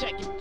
Check it,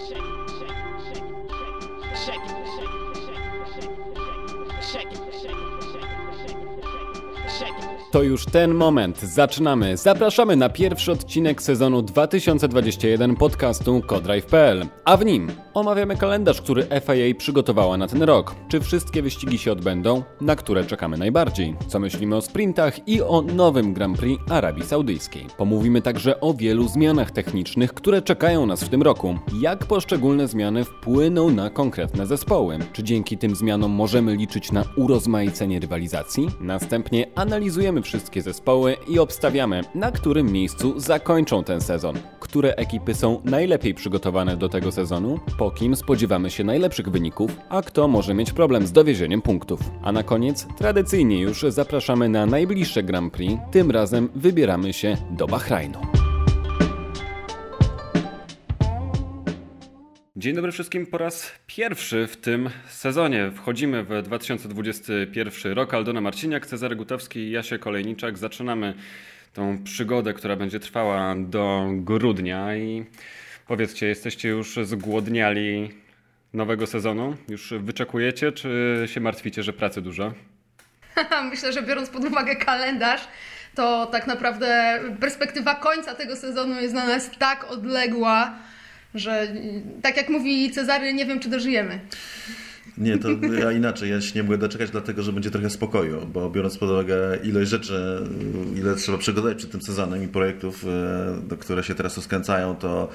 To już ten moment. Zaczynamy. Zapraszamy na pierwszy odcinek sezonu 2021 podcastu Codrive.pl. A w nim omawiamy kalendarz, który FIA przygotowała na ten rok. Czy wszystkie wyścigi się odbędą? Na które czekamy najbardziej? Co myślimy o sprintach i o nowym Grand Prix Arabii Saudyjskiej? Pomówimy także o wielu zmianach technicznych, które czekają nas w tym roku. Jak poszczególne zmiany wpłyną na konkretne zespoły? Czy dzięki tym zmianom możemy liczyć na urozmaicenie rywalizacji? Następnie analizujemy wszystkie zespoły i obstawiamy, na którym miejscu zakończą ten sezon. Które ekipy są najlepiej przygotowane do tego sezonu? Po kim spodziewamy się najlepszych wyników? A kto może mieć problem z dowiezieniem punktów? A na koniec, tradycyjnie już zapraszamy na najbliższe Grand Prix. Tym razem wybieramy się do Bahrajnu. Dzień dobry wszystkim po raz pierwszy w tym sezonie. Wchodzimy w 2021 rok. Aldona Marciniak, Cezary Gutowski i Jasie Kolejniczak. Zaczynamy tą przygodę, która będzie trwała do grudnia i powiedzcie, jesteście już zgłodniali nowego sezonu? Już wyczekujecie, czy się martwicie, że pracy dużo? Myślę, że biorąc pod uwagę kalendarz, to tak naprawdę perspektywa końca tego sezonu jest dla nas tak odległa, że tak jak mówi Cezary, nie wiem, czy dożyjemy. Nie, to ja inaczej. Ja się nie mogę doczekać, dlatego że będzie trochę spokoju, bo biorąc pod uwagę ilość rzeczy, ile trzeba przygotować przed tym sezonem i projektów, e, które się teraz rozkręcają, to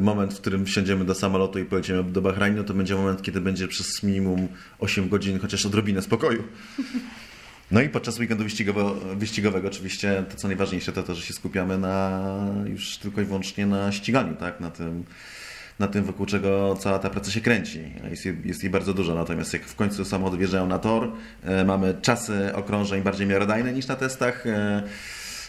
moment, w którym wsiądziemy do samolotu i pojedziemy do Bahrajnu, to będzie moment, kiedy będzie przez minimum 8 godzin chociaż odrobinę spokoju. No i podczas weekendu wyścigowego, oczywiście to co najważniejsze to to, że się skupiamy na już tylko i wyłącznie na ściganiu, tak? Na tym, na tym wokół czego cała ta praca się kręci. Jest, jej- jest jej bardzo dużo, natomiast jak w końcu samochody wjeżdżają na tor, e, mamy czasy okrążeń bardziej miarodajne niż na testach e,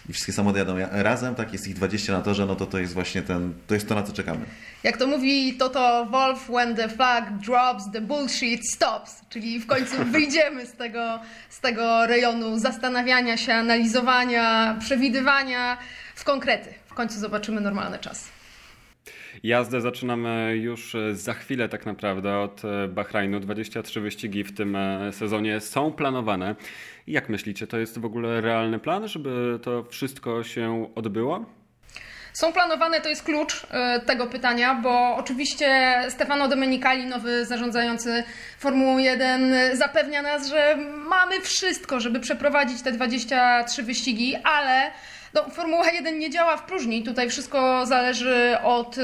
i wszystkie samochody jadą ja- razem, tak? Jest ich 20 na torze, no to to jest właśnie ten, to jest to na co czekamy. Jak to mówi Toto Wolf, when the flag drops, the bullshit stops. Czyli w końcu wyjdziemy z tego, z tego rejonu zastanawiania się, analizowania, przewidywania w konkrety. W końcu zobaczymy normalny czas. Jazdę zaczynamy już e, za chwilę tak naprawdę od e, Bahrajnu. 23 wyścigi w tym e, sezonie są planowane. Jak myślicie, to jest w ogóle realny plan, żeby to wszystko się odbyło? Są planowane, to jest klucz tego pytania, bo oczywiście Stefano Domenicali, nowy zarządzający Formułą 1, e, zapewnia nas, że mamy wszystko, żeby przeprowadzić te 23 wyścigi, ale no, Formuła 1 nie działa w próżni. Tutaj wszystko zależy od e,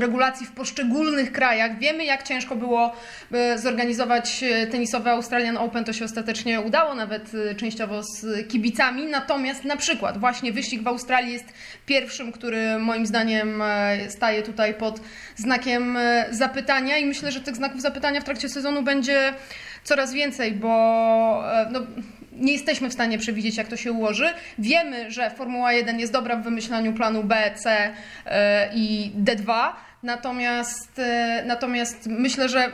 regulacji w poszczególnych krajach. Wiemy, jak ciężko było e, zorganizować e, tenisowe Australian Open. To się ostatecznie udało, nawet częściowo z kibicami. Natomiast na przykład właśnie wyścig w Australii jest pierwszym, który moim zdaniem e, staje tutaj pod znakiem e, zapytania i myślę, że tych znaków zapytania w trakcie sezonu będzie coraz więcej, bo e, no, nie jesteśmy w stanie przewidzieć, jak to się ułoży. Wiemy, że Formuła 1 jest dobra w wymyślaniu planu B, C e, i D2, natomiast, e, natomiast myślę, że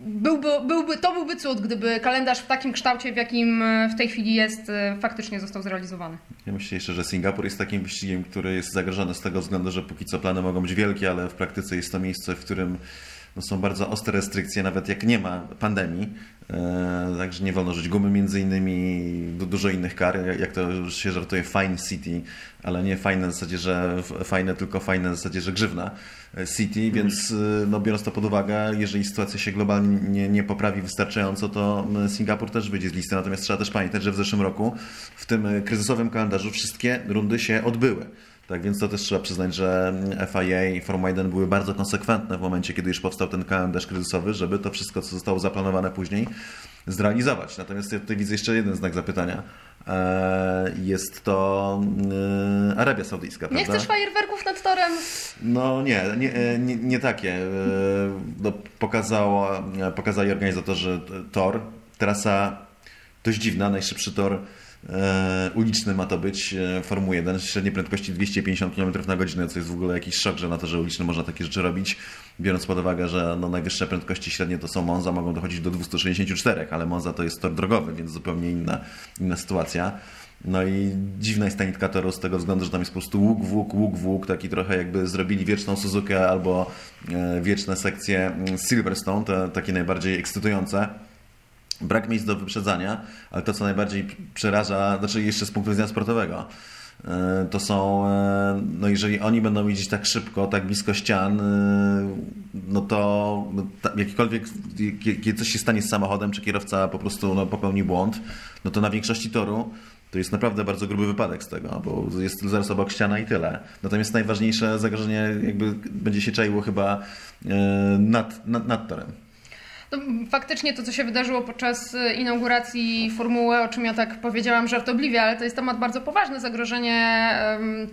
byłby, byłby, to byłby cud, gdyby kalendarz w takim kształcie, w jakim w tej chwili jest, faktycznie został zrealizowany. Ja myślę jeszcze, że Singapur jest takim wyścigiem, który jest zagrożony z tego względu, że póki co plany mogą być wielkie, ale w praktyce jest to miejsce, w którym no, są bardzo ostre restrykcje, nawet jak nie ma pandemii. E, także nie wolno żyć gumy między innymi, du- dużo innych kar, jak- to się żartuje, fine city, ale nie fajne w zasadzie, że fajne, tylko fajne w zasadzie, że grzywna e, city, więc e, no, biorąc to pod uwagę, jeżeli sytuacja się globalnie nie, nie poprawi wystarczająco, to Singapur też wyjdzie z listy, natomiast trzeba też pamiętać, że w zeszłym roku w tym kryzysowym kalendarzu wszystkie rundy się odbyły. Tak więc to też trzeba przyznać, że FIA i Formuła 1 były bardzo konsekwentne w momencie, kiedy już powstał ten kalendarz kryzysowy, żeby to wszystko, co zostało zaplanowane później, zrealizować. Natomiast ja tutaj widzę jeszcze jeden znak zapytania. E, Jest to e, Arabia Saudyjska, Nie prawda? chcesz fajerwerków nad torem? No nie, nie, nie, nie takie. E, No, pokazało, pokazali organizatorzy tor. Trasa dość dziwna, najszybszy tor e, uliczny ma to być, e, Formuły 1, średniej prędkości 250 km na godzinę, co jest w ogóle jakiś szok, że na to, że uliczny można takie rzeczy robić, biorąc pod uwagę, że no, najwyższe prędkości średnie to są Monza, mogą dochodzić do 264, ale Monza to jest tor drogowy, więc zupełnie inna, inna sytuacja. No i dziwna jest ta nitka toru z tego względu, że tam jest po prostu łuk łuk, łuk łuk, taki trochę jakby zrobili wieczną Suzukę albo e, wieczne sekcje mm, Silverstone, te takie najbardziej ekscytujące. Brak miejsc do wyprzedzania, ale to co najbardziej przeraża, znaczy jeszcze z punktu widzenia sportowego, e, to są, e, no jeżeli oni będą jeździć tak szybko, tak blisko ścian, e, no to no, jakikolwiek, kiedy coś się stanie z samochodem, czy kierowca po prostu no, popełni błąd, no to na większości toru to jest naprawdę bardzo gruby wypadek z tego, bo jest zaraz obok ściana i tyle. Natomiast najważniejsze zagrożenie jakby będzie się czaiło chyba nad, nad, nad torem. No, faktycznie to, co się wydarzyło podczas y, inauguracji Formuły, o czym ja tak powiedziałam żartobliwie, ale to jest temat bardzo poważny. Zagrożenie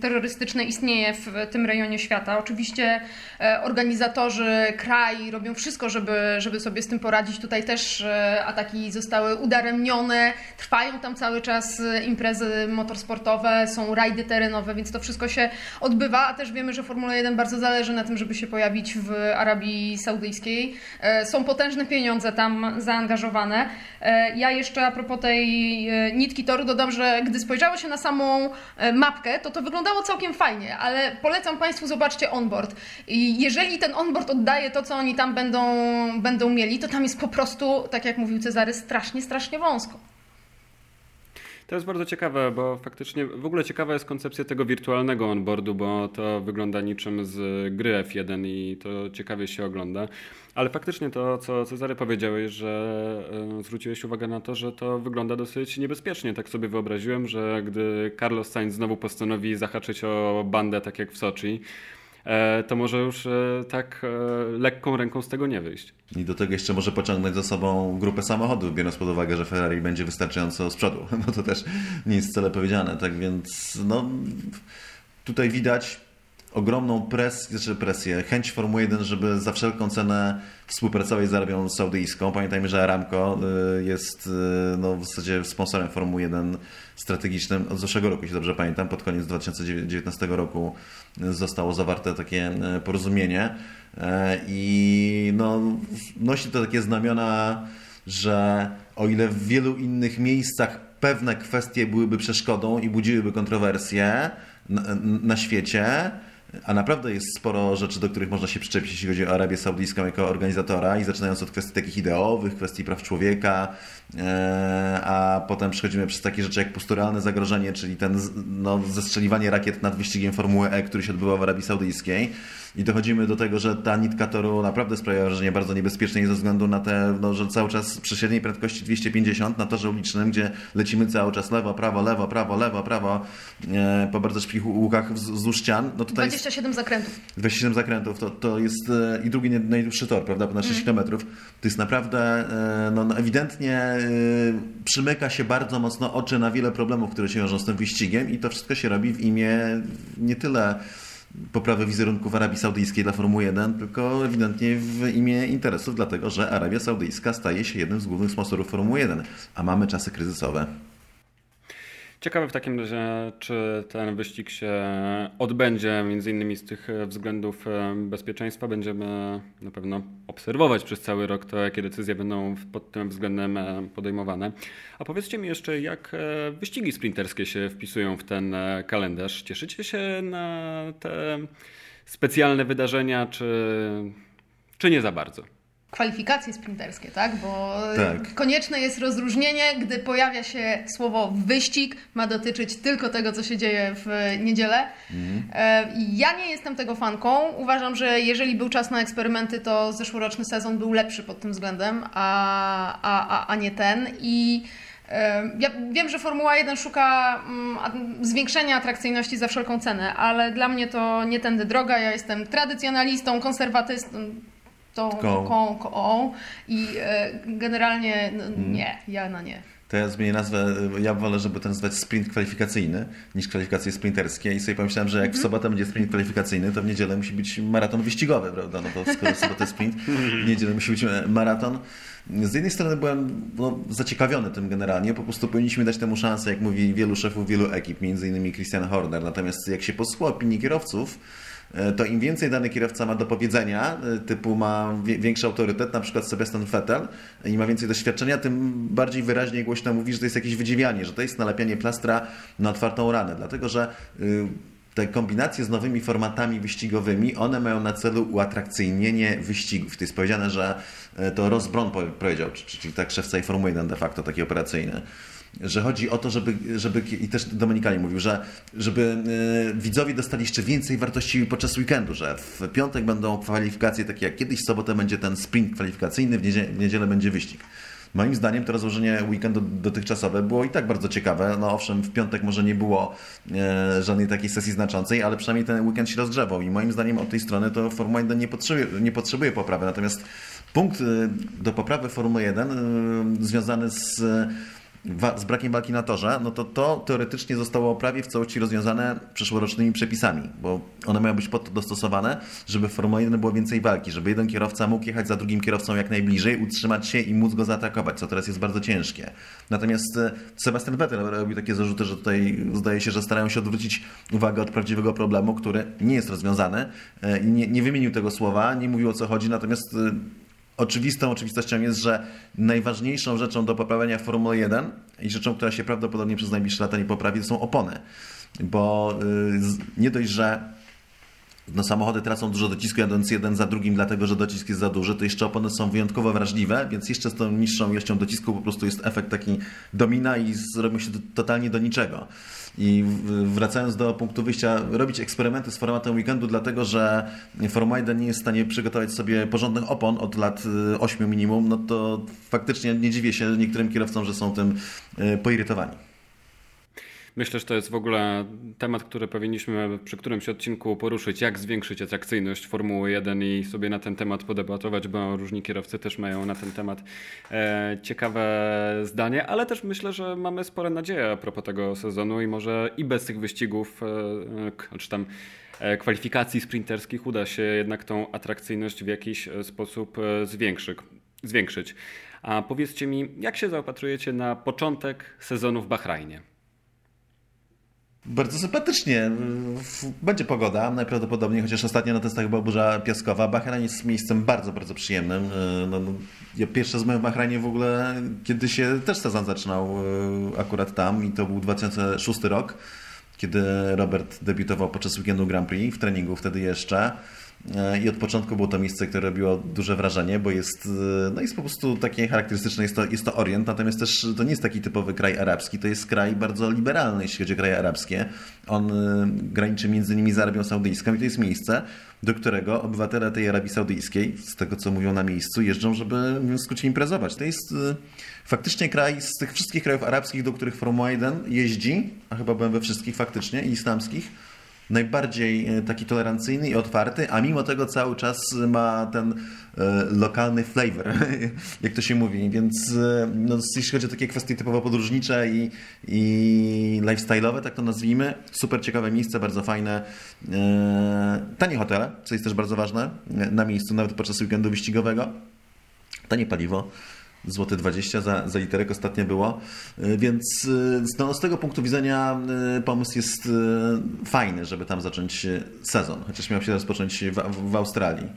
terrorystyczne istnieje w tym rejonie świata. Oczywiście e, organizatorzy, kraj robią wszystko, żeby, żeby sobie z tym poradzić. Tutaj też e, ataki zostały udaremnione. Trwają tam cały czas e, imprezy motorsportowe, są rajdy terenowe, więc to wszystko się odbywa, a też wiemy, że Formula 1 bardzo zależy na tym, żeby się pojawić w Arabii Saudyjskiej. E, Są potężne pieniądze tam zaangażowane. E, Ja jeszcze a propos tej e, nitki toru dodam, że gdy spojrzało się na samą e, mapkę, to to wyglądało całkiem fajnie, ale polecam Państwu zobaczcie onboard. I jeżeli ten onboard oddaje to, co oni tam będą, będą mieli, to tam jest po prostu, tak jak mówił Cezary, strasznie, strasznie wąsko. To jest bardzo ciekawe, bo faktycznie w ogóle ciekawa jest koncepcja tego wirtualnego onboardu, bo to wygląda niczym z gry F1 i to ciekawie się ogląda. Ale faktycznie to, co Cezary powiedziałeś, że e, zwróciłeś uwagę na to, że to wygląda dosyć niebezpiecznie. Tak sobie wyobraziłem, że gdy Carlos Sainz znowu postanowi zahaczyć o bandę, tak jak w Soczi, to może już e, tak e, lekką ręką z tego nie wyjść. I do tego jeszcze może pociągnąć za sobą grupę samochodów, biorąc pod uwagę, że Ferrari będzie wystarczająco z przodu, to też nie jest wcale powiedziane. Tak więc no, tutaj widać ogromną presję, znaczy presję, chęć Formuły 1, żeby za wszelką cenę współpracować z Arabią Saudyjską. Pamiętajmy, że Aramco y, jest y, no, w zasadzie sponsorem Formuły 1 strategicznym od zeszłego roku, jeśli dobrze pamiętam. Pod koniec 2019 roku zostało zawarte takie y, porozumienie i no, nosi to takie znamiona, że o ile w wielu innych miejscach pewne kwestie byłyby przeszkodą i budziłyby kontrowersje na, na świecie, a naprawdę jest sporo rzeczy, do których można się przyczepić, jeśli chodzi o Arabię Saudyjską jako organizatora i zaczynając od kwestii takich ideowych, kwestii praw człowieka, e, a potem przechodzimy przez takie rzeczy jak posturalne zagrożenie, czyli ten no, zestrzeliwanie rakiet nad wyścigiem Formuły E, który się odbywa w Arabii Saudyjskiej i dochodzimy do tego, że ta nitka toru naprawdę sprawia wrażenie bardzo niebezpiecznej ze względu na te, no, że cały czas przy średniej prędkości 250 na torze ulicznym, gdzie lecimy cały czas lewo, prawo, lewo, prawo, lewo, prawo e, po bardzo szybkich łukach wz- wzdłuż ścian, no tutaj jest 27 zakrętów. 27 zakrętów, to, to jest e, i drugi najdłuższy tor, prawda, ponad 6 km. To jest naprawdę, e, no, no ewidentnie e, przymyka się bardzo mocno oczy na wiele problemów, które się wiążą z tym wyścigiem i to wszystko się robi w imię nie tyle poprawy wizerunku w Arabii Saudyjskiej dla Formuły 1, tylko ewidentnie w imię interesów, dlatego że Arabia Saudyjska staje się jednym z głównych sponsorów Formuły 1, a mamy czasy kryzysowe. Ciekawe w takim razie, czy ten wyścig się odbędzie, między innymi z tych e, względów e, bezpieczeństwa. Będziemy na pewno obserwować przez cały rok to, jakie decyzje będą pod tym względem e, podejmowane. A powiedzcie mi jeszcze, jak wyścigi sprinterskie się wpisują w ten kalendarz? Cieszycie się na te specjalne wydarzenia, czy, czy nie za bardzo? Kwalifikacje sprinterskie, tak? Bo Tak. konieczne jest rozróżnienie, gdy pojawia się słowo wyścig, ma dotyczyć tylko tego, co się dzieje w niedzielę. E, Ja nie jestem tego fanką. Uważam, że jeżeli był czas na eksperymenty, to zeszłoroczny sezon był lepszy pod tym względem, a, a, a, a nie ten. I e, ja wiem, że Formuła 1 szuka mm, zwiększenia atrakcyjności za wszelką cenę, ale dla mnie to nie tędy droga. Ja jestem tradycjonalistą, konserwatystą, tą Koł. koą, koą i e, generalnie no, nie, ja na nie. To ja zmienię nazwę, ja wolę, żeby to nazywać sprint kwalifikacyjny niż kwalifikacje sprinterskie i sobie pomyślałem, że jak w sobotę będzie sprint kwalifikacyjny, to w niedzielę musi być maraton wyścigowy, prawda? No to skoro w sobotę sprint, w niedzielę musi być e, maraton. Z jednej strony byłem no, zaciekawiony tym generalnie, po prostu powinniśmy dać temu szansę, jak mówi wielu szefów wielu ekip, między innymi Christian Horner. Natomiast jak się posłucha opinii kierowców, to im więcej dany kierowca ma do powiedzenia, e, typu ma większy autorytet, na przykład Sebastian Vettel i ma więcej doświadczenia, tym bardziej wyraźnie głośno mówi, że to jest jakieś wydziwianie, że to jest nalepianie plastra na otwartą ranę. Dlatego, że y, te kombinacje z nowymi formatami wyścigowymi, one mają na celu uatrakcyjnienie wyścigów. To jest powiedziane, że e, to Ross Brown powiedział, czyli tak szef całej Formuły 1 de facto, taki operacyjny, że chodzi o to, żeby, żeby i też Dominikali mówił, że żeby yy, widzowie dostali jeszcze więcej wartości podczas weekendu, że w piątek będą kwalifikacje takie jak kiedyś, w sobotę będzie ten sprint kwalifikacyjny, w, niedzielę, w niedzielę będzie wyścig. Moim zdaniem to rozłożenie weekendu dotychczasowe było i tak bardzo ciekawe. No owszem, w piątek może nie było e, żadnej takiej sesji znaczącej, ale przynajmniej ten weekend się rozgrzewał i moim zdaniem od tej strony to Formuła 1 nie potrzebuje, nie potrzebuje poprawy. Natomiast punkt e, do poprawy Formuły 1 e, związany z z brakiem walki na torze, no to to teoretycznie zostało prawie w całości rozwiązane przyszłorocznymi przepisami, bo one mają być pod to dostosowane, żeby w Formule 1 było więcej walki, żeby jeden kierowca mógł jechać za drugim kierowcą jak najbliżej, utrzymać się i móc go zaatakować, co teraz jest bardzo ciężkie. Natomiast e, Sebastian Vettel robi takie zarzuty, że tutaj zdaje się, że starają się odwrócić uwagę od prawdziwego problemu, który nie jest rozwiązany e, nie, nie wymienił tego słowa, nie mówił o co chodzi, natomiast e, oczywistą oczywistością jest, że najważniejszą rzeczą do poprawienia Formuły 1 i rzeczą, która się prawdopodobnie przez najbliższe lata nie poprawi, to są opony. Bo y, nie dość, że no, samochody tracą dużo docisku jadąc jeden za drugim, dlatego że docisk jest za duży, to jeszcze opony są wyjątkowo wrażliwe, więc jeszcze z tą niższą ilością docisku po prostu jest efekt taki domina i zrobią się totalnie do niczego. I wracając do punktu wyjścia, robić eksperymenty z formatem weekendu, dlatego że Formuła 1 nie jest w stanie przygotować sobie porządnych opon od lat 8 y, minimum, no to faktycznie nie dziwię się niektórym kierowcom, że są tym y, poirytowani. Myślę, że to jest w ogóle temat, który powinniśmy przy którymś odcinku poruszyć, jak zwiększyć atrakcyjność Formuły 1 i sobie na ten temat podebatować, bo różni kierowcy też mają na ten temat e, ciekawe zdanie, ale też myślę, że mamy spore nadzieje a propos tego sezonu i może i bez tych wyścigów, e, czy tam e, kwalifikacji sprinterskich uda się jednak tą atrakcyjność w jakiś sposób e, zwiększy, zwiększyć. A powiedzcie mi, jak się zaopatrujecie na początek sezonu w Bahrajnie? Bardzo sympatycznie. Będzie pogoda najprawdopodobniej, chociaż ostatnio na testach była burza piaskowa. Bahrain jest miejscem bardzo, bardzo przyjemnym. E, no, no, ja pierwsze z moim w Bahrainie w ogóle, kiedy się też sezon zaczynał e, akurat tam i to był 2006 rok, kiedy Robert debiutował podczas weekendu Grand Prix w treningu wtedy jeszcze. E, I od początku było to miejsce, które robiło duże wrażenie, bo jest, e, no jest po prostu takie charakterystyczne, jest to, jest to Orient, natomiast też to nie jest taki typowy kraj arabski, to jest kraj bardzo liberalny, jeśli chodzi o kraje arabskie. On e, graniczy między innymi z Arabią Saudyjską i to jest miejsce, do którego obywatele tej Arabii Saudyjskiej, z tego co mówią na miejscu, jeżdżą, żeby w skrócie imprezować. To jest faktycznie kraj z tych wszystkich krajów arabskich, do których Formuła 1 jeździ, a chyba byłem we wszystkich faktycznie, islamskich, najbardziej e, taki tolerancyjny i otwarty, a mimo tego cały czas ma ten e, lokalny flavor, jak to się mówi. Więc e, no, jeśli chodzi o takie kwestie typowo podróżnicze i, i lifestyle'owe, tak to nazwijmy, super ciekawe miejsce, bardzo fajne. Tanie hotele, co jest też bardzo ważne, na miejscu, nawet podczas weekendu wyścigowego. Tanie paliwo złote 20 za, za literek ostatnio było, y, więc y, no, z tego punktu widzenia y, pomysł jest fajny, żeby tam zacząć sezon, chociaż miał się rozpocząć w, w, Australii.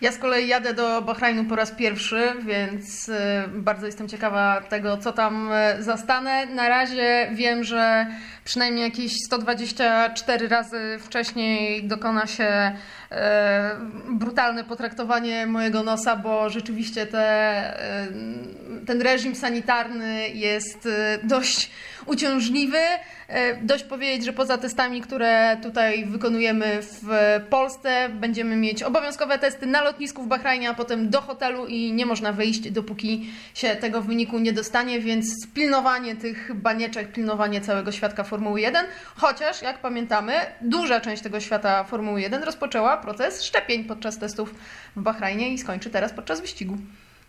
Ja z kolei jadę do Bahrajnu po raz pierwszy, więc bardzo jestem ciekawa tego, co tam zastanę. Na razie wiem, że przynajmniej jakieś 124 razy wcześniej dokona się E, brutalne potraktowanie mojego nosa, bo rzeczywiście te, e, ten reżim sanitarny jest e, dość uciążliwy. Dość powiedzieć, że poza testami, które tutaj wykonujemy w Polsce, będziemy mieć obowiązkowe testy na lotnisku w Bahrajnie, a potem do hotelu i nie można wyjść, dopóki się tego wyniku nie dostanie, więc pilnowanie tych banieczek, pilnowanie całego świadka Formuły 1, chociaż jak pamiętamy, duża część tego świata Formuły 1 rozpoczęła proces szczepień podczas testów w Bahrajnie i skończy teraz podczas wyścigu.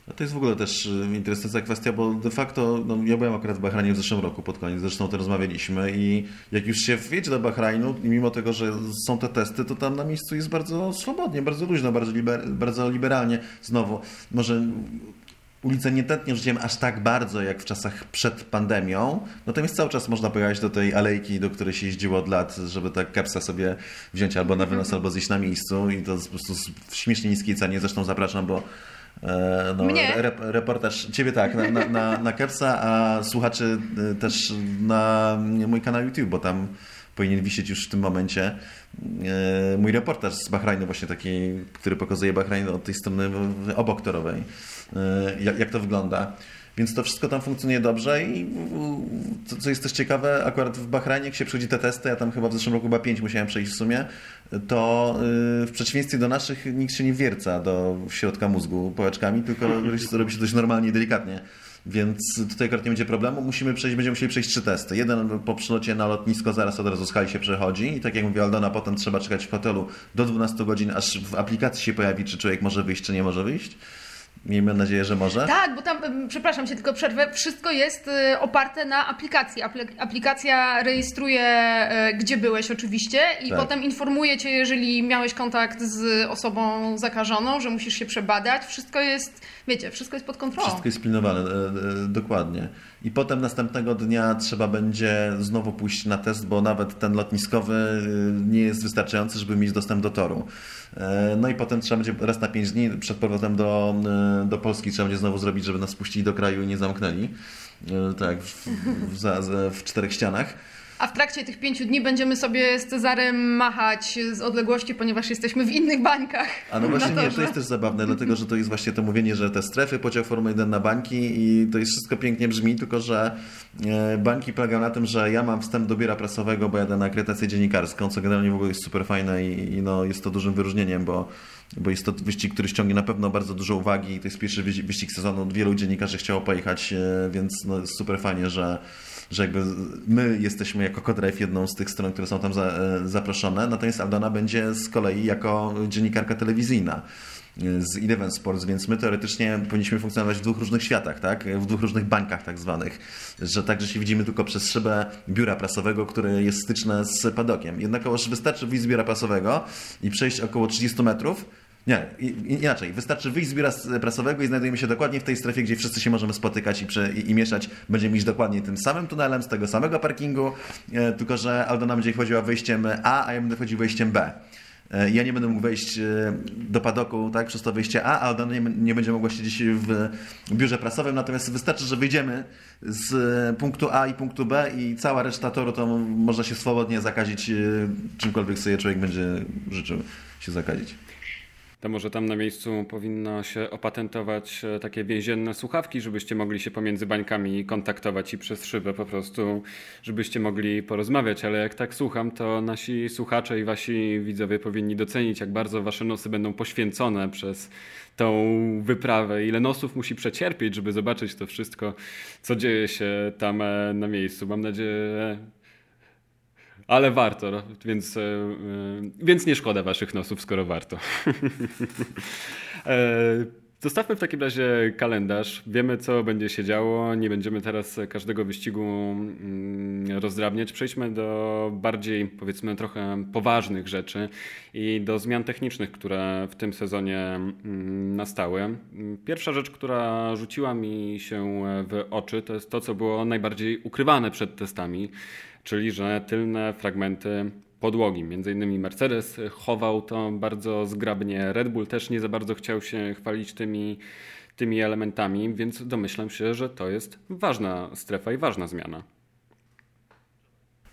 No to jest w ogóle też y, interesująca kwestia, bo de facto no, ja byłem akurat w Bahrajnie w zeszłym roku pod koniec, zresztą o tym rozmawialiśmy i jak już się wjedzie do Bahrajnu mimo tego, że są te testy, to tam na miejscu jest bardzo swobodnie, bardzo luźno, bardzo, liber, bardzo liberalnie. Znowu, może ulicę nie tętnią życiem aż tak bardzo, jak w czasach przed pandemią, natomiast cały czas można pojechać do tej alejki, do której się jeździło od lat, żeby tak kepsa sobie wziąć albo na wynos, albo zjeść na miejscu. I to po prostu w śmiesznie niskiej cenie, zresztą zapraszam, bo e, no, rep, reportaż, ciebie tak, na, na, na, na Kepsa, a słuchaczy e, też na mój kanał YouTube, bo tam powinien wisieć już w tym momencie e, mój reportaż z Bahrajnu, właśnie taki, który pokazuje Bahrajn od tej strony obok torowej, jak, jak to wygląda. Więc to wszystko tam funkcjonuje dobrze i co, co jest też ciekawe, akurat w Bahrajnie, jak się przychodzi te testy, ja tam chyba w zeszłym roku chyba pięć musiałem przejść w sumie, to y, w przeciwieństwie do naszych nikt się nie wierca do środka mózgu pałeczkami, tylko robi się- dość normalnie i delikatnie. Więc tutaj akurat nie będzie problemu. Musimy przejść, będziemy musieli przejść trzy testy. Jeden po przylocie na lotnisko zaraz od razu z hali się przechodzi i tak jak mówi Aldona, potem trzeba czekać w hotelu do 12 godzin, aż w aplikacji się pojawi, czy człowiek może wyjść, czy nie może wyjść. Miejmy nadzieję, że może. Tak, bo tam, przepraszam się, tylko przerwę, wszystko jest y, oparte na aplikacji. Apli- aplikacja rejestruje, e, gdzie byłeś oczywiście i Tak. potem informuje cię, jeżeli miałeś kontakt z osobą zakażoną, że musisz się przebadać. Wszystko jest, wiecie, wszystko jest pod kontrolą. Wszystko jest pilnowane, e, e, dokładnie. I potem następnego dnia trzeba będzie znowu pójść na test, bo nawet ten lotniskowy e, nie jest wystarczający, żeby mieć dostęp do toru. No i potem trzeba będzie raz na 5 dni przed powrotem do, do Polski trzeba będzie znowu zrobić, żeby nas puścili do kraju i nie zamknęli. Tak, w, w, za- w czterech ścianach. A w trakcie tych pięciu dni będziemy sobie z Cezarem machać z odległości, ponieważ jesteśmy w innych bańkach. A no właśnie na nie, to jest też zabawne, dlatego że to jest właśnie to mówienie, że te strefy, podział Formuły 1 na bańki i to jest wszystko pięknie brzmi, tylko że e, bańki polegają na tym, że ja mam wstęp do biura prasowego, bo jadę na akredytację dziennikarską, co generalnie w ogóle jest super fajne i, i no, jest to dużym wyróżnieniem, bo, bo jest to wyścig, który ściągnie na pewno bardzo dużo uwagi i to jest pierwszy wyścig, sezonu, wielu dziennikarzy chciało pojechać, e, więc no, super fajnie, że że jakby my jesteśmy jako Codrive jedną z tych stron, które są tam za, e, zaproszone, natomiast Aldona będzie z kolei jako dziennikarka telewizyjna e, z Eleven Sports, więc my teoretycznie powinniśmy funkcjonować w dwóch różnych światach, tak? w dwóch różnych bańkach tak zwanych, że także się widzimy tylko przez szybę biura prasowego, które jest styczne z padokiem. Jednakowoż wystarczy wyjść z biura prasowego i przejść około 30 metrów, nie, inaczej. Wystarczy wyjść z biura prasowego i znajdujemy się dokładnie w tej strefie, gdzie wszyscy się możemy spotykać i, prze, i, i mieszać. Będziemy iść dokładnie tym samym tunelem, z tego samego parkingu, e, tylko że Aldona będzie wchodziła wejściem A, a ja będę wchodził wejściem B. E, Ja nie będę mógł wejść e, do padoku tak, przez to wyjście A, a Aldona nie, nie będzie mogła siedzieć w biurze prasowym, natomiast wystarczy, że wyjdziemy z e, punktu A i punktu B i cała reszta toru to można się swobodnie zakazić e, czymkolwiek sobie człowiek będzie życzył się zakazić. To może tam na miejscu powinno się opatentować e, takie więzienne słuchawki, żebyście mogli się pomiędzy bańkami kontaktować i przez szybę po prostu, żebyście mogli porozmawiać. Ale jak tak słucham, to nasi słuchacze i wasi widzowie powinni docenić, jak bardzo wasze nosy będą poświęcone przez tą wyprawę. Ile nosów musi przecierpieć, żeby zobaczyć to wszystko, co dzieje się tam e, na miejscu. Mam nadzieję, ale warto, no, więc, e, e, więc nie szkoda waszych nosów, skoro warto. E, Zostawmy w takim razie kalendarz. Wiemy, co będzie się działo. Nie będziemy teraz każdego wyścigu mm, rozdrabniać. Przejdźmy do bardziej, powiedzmy, trochę poważnych rzeczy i do zmian technicznych, które w tym sezonie mm, nastały. Pierwsza rzecz, która rzuciła mi się w oczy, to jest to, co było najbardziej ukrywane przed testami, czyli że tylne fragmenty podłogi. Między innymi Mercedes chował to bardzo zgrabnie. Red Bull też nie za bardzo chciał się chwalić tymi, tymi elementami, więc domyślam się, że to jest ważna strefa i ważna zmiana.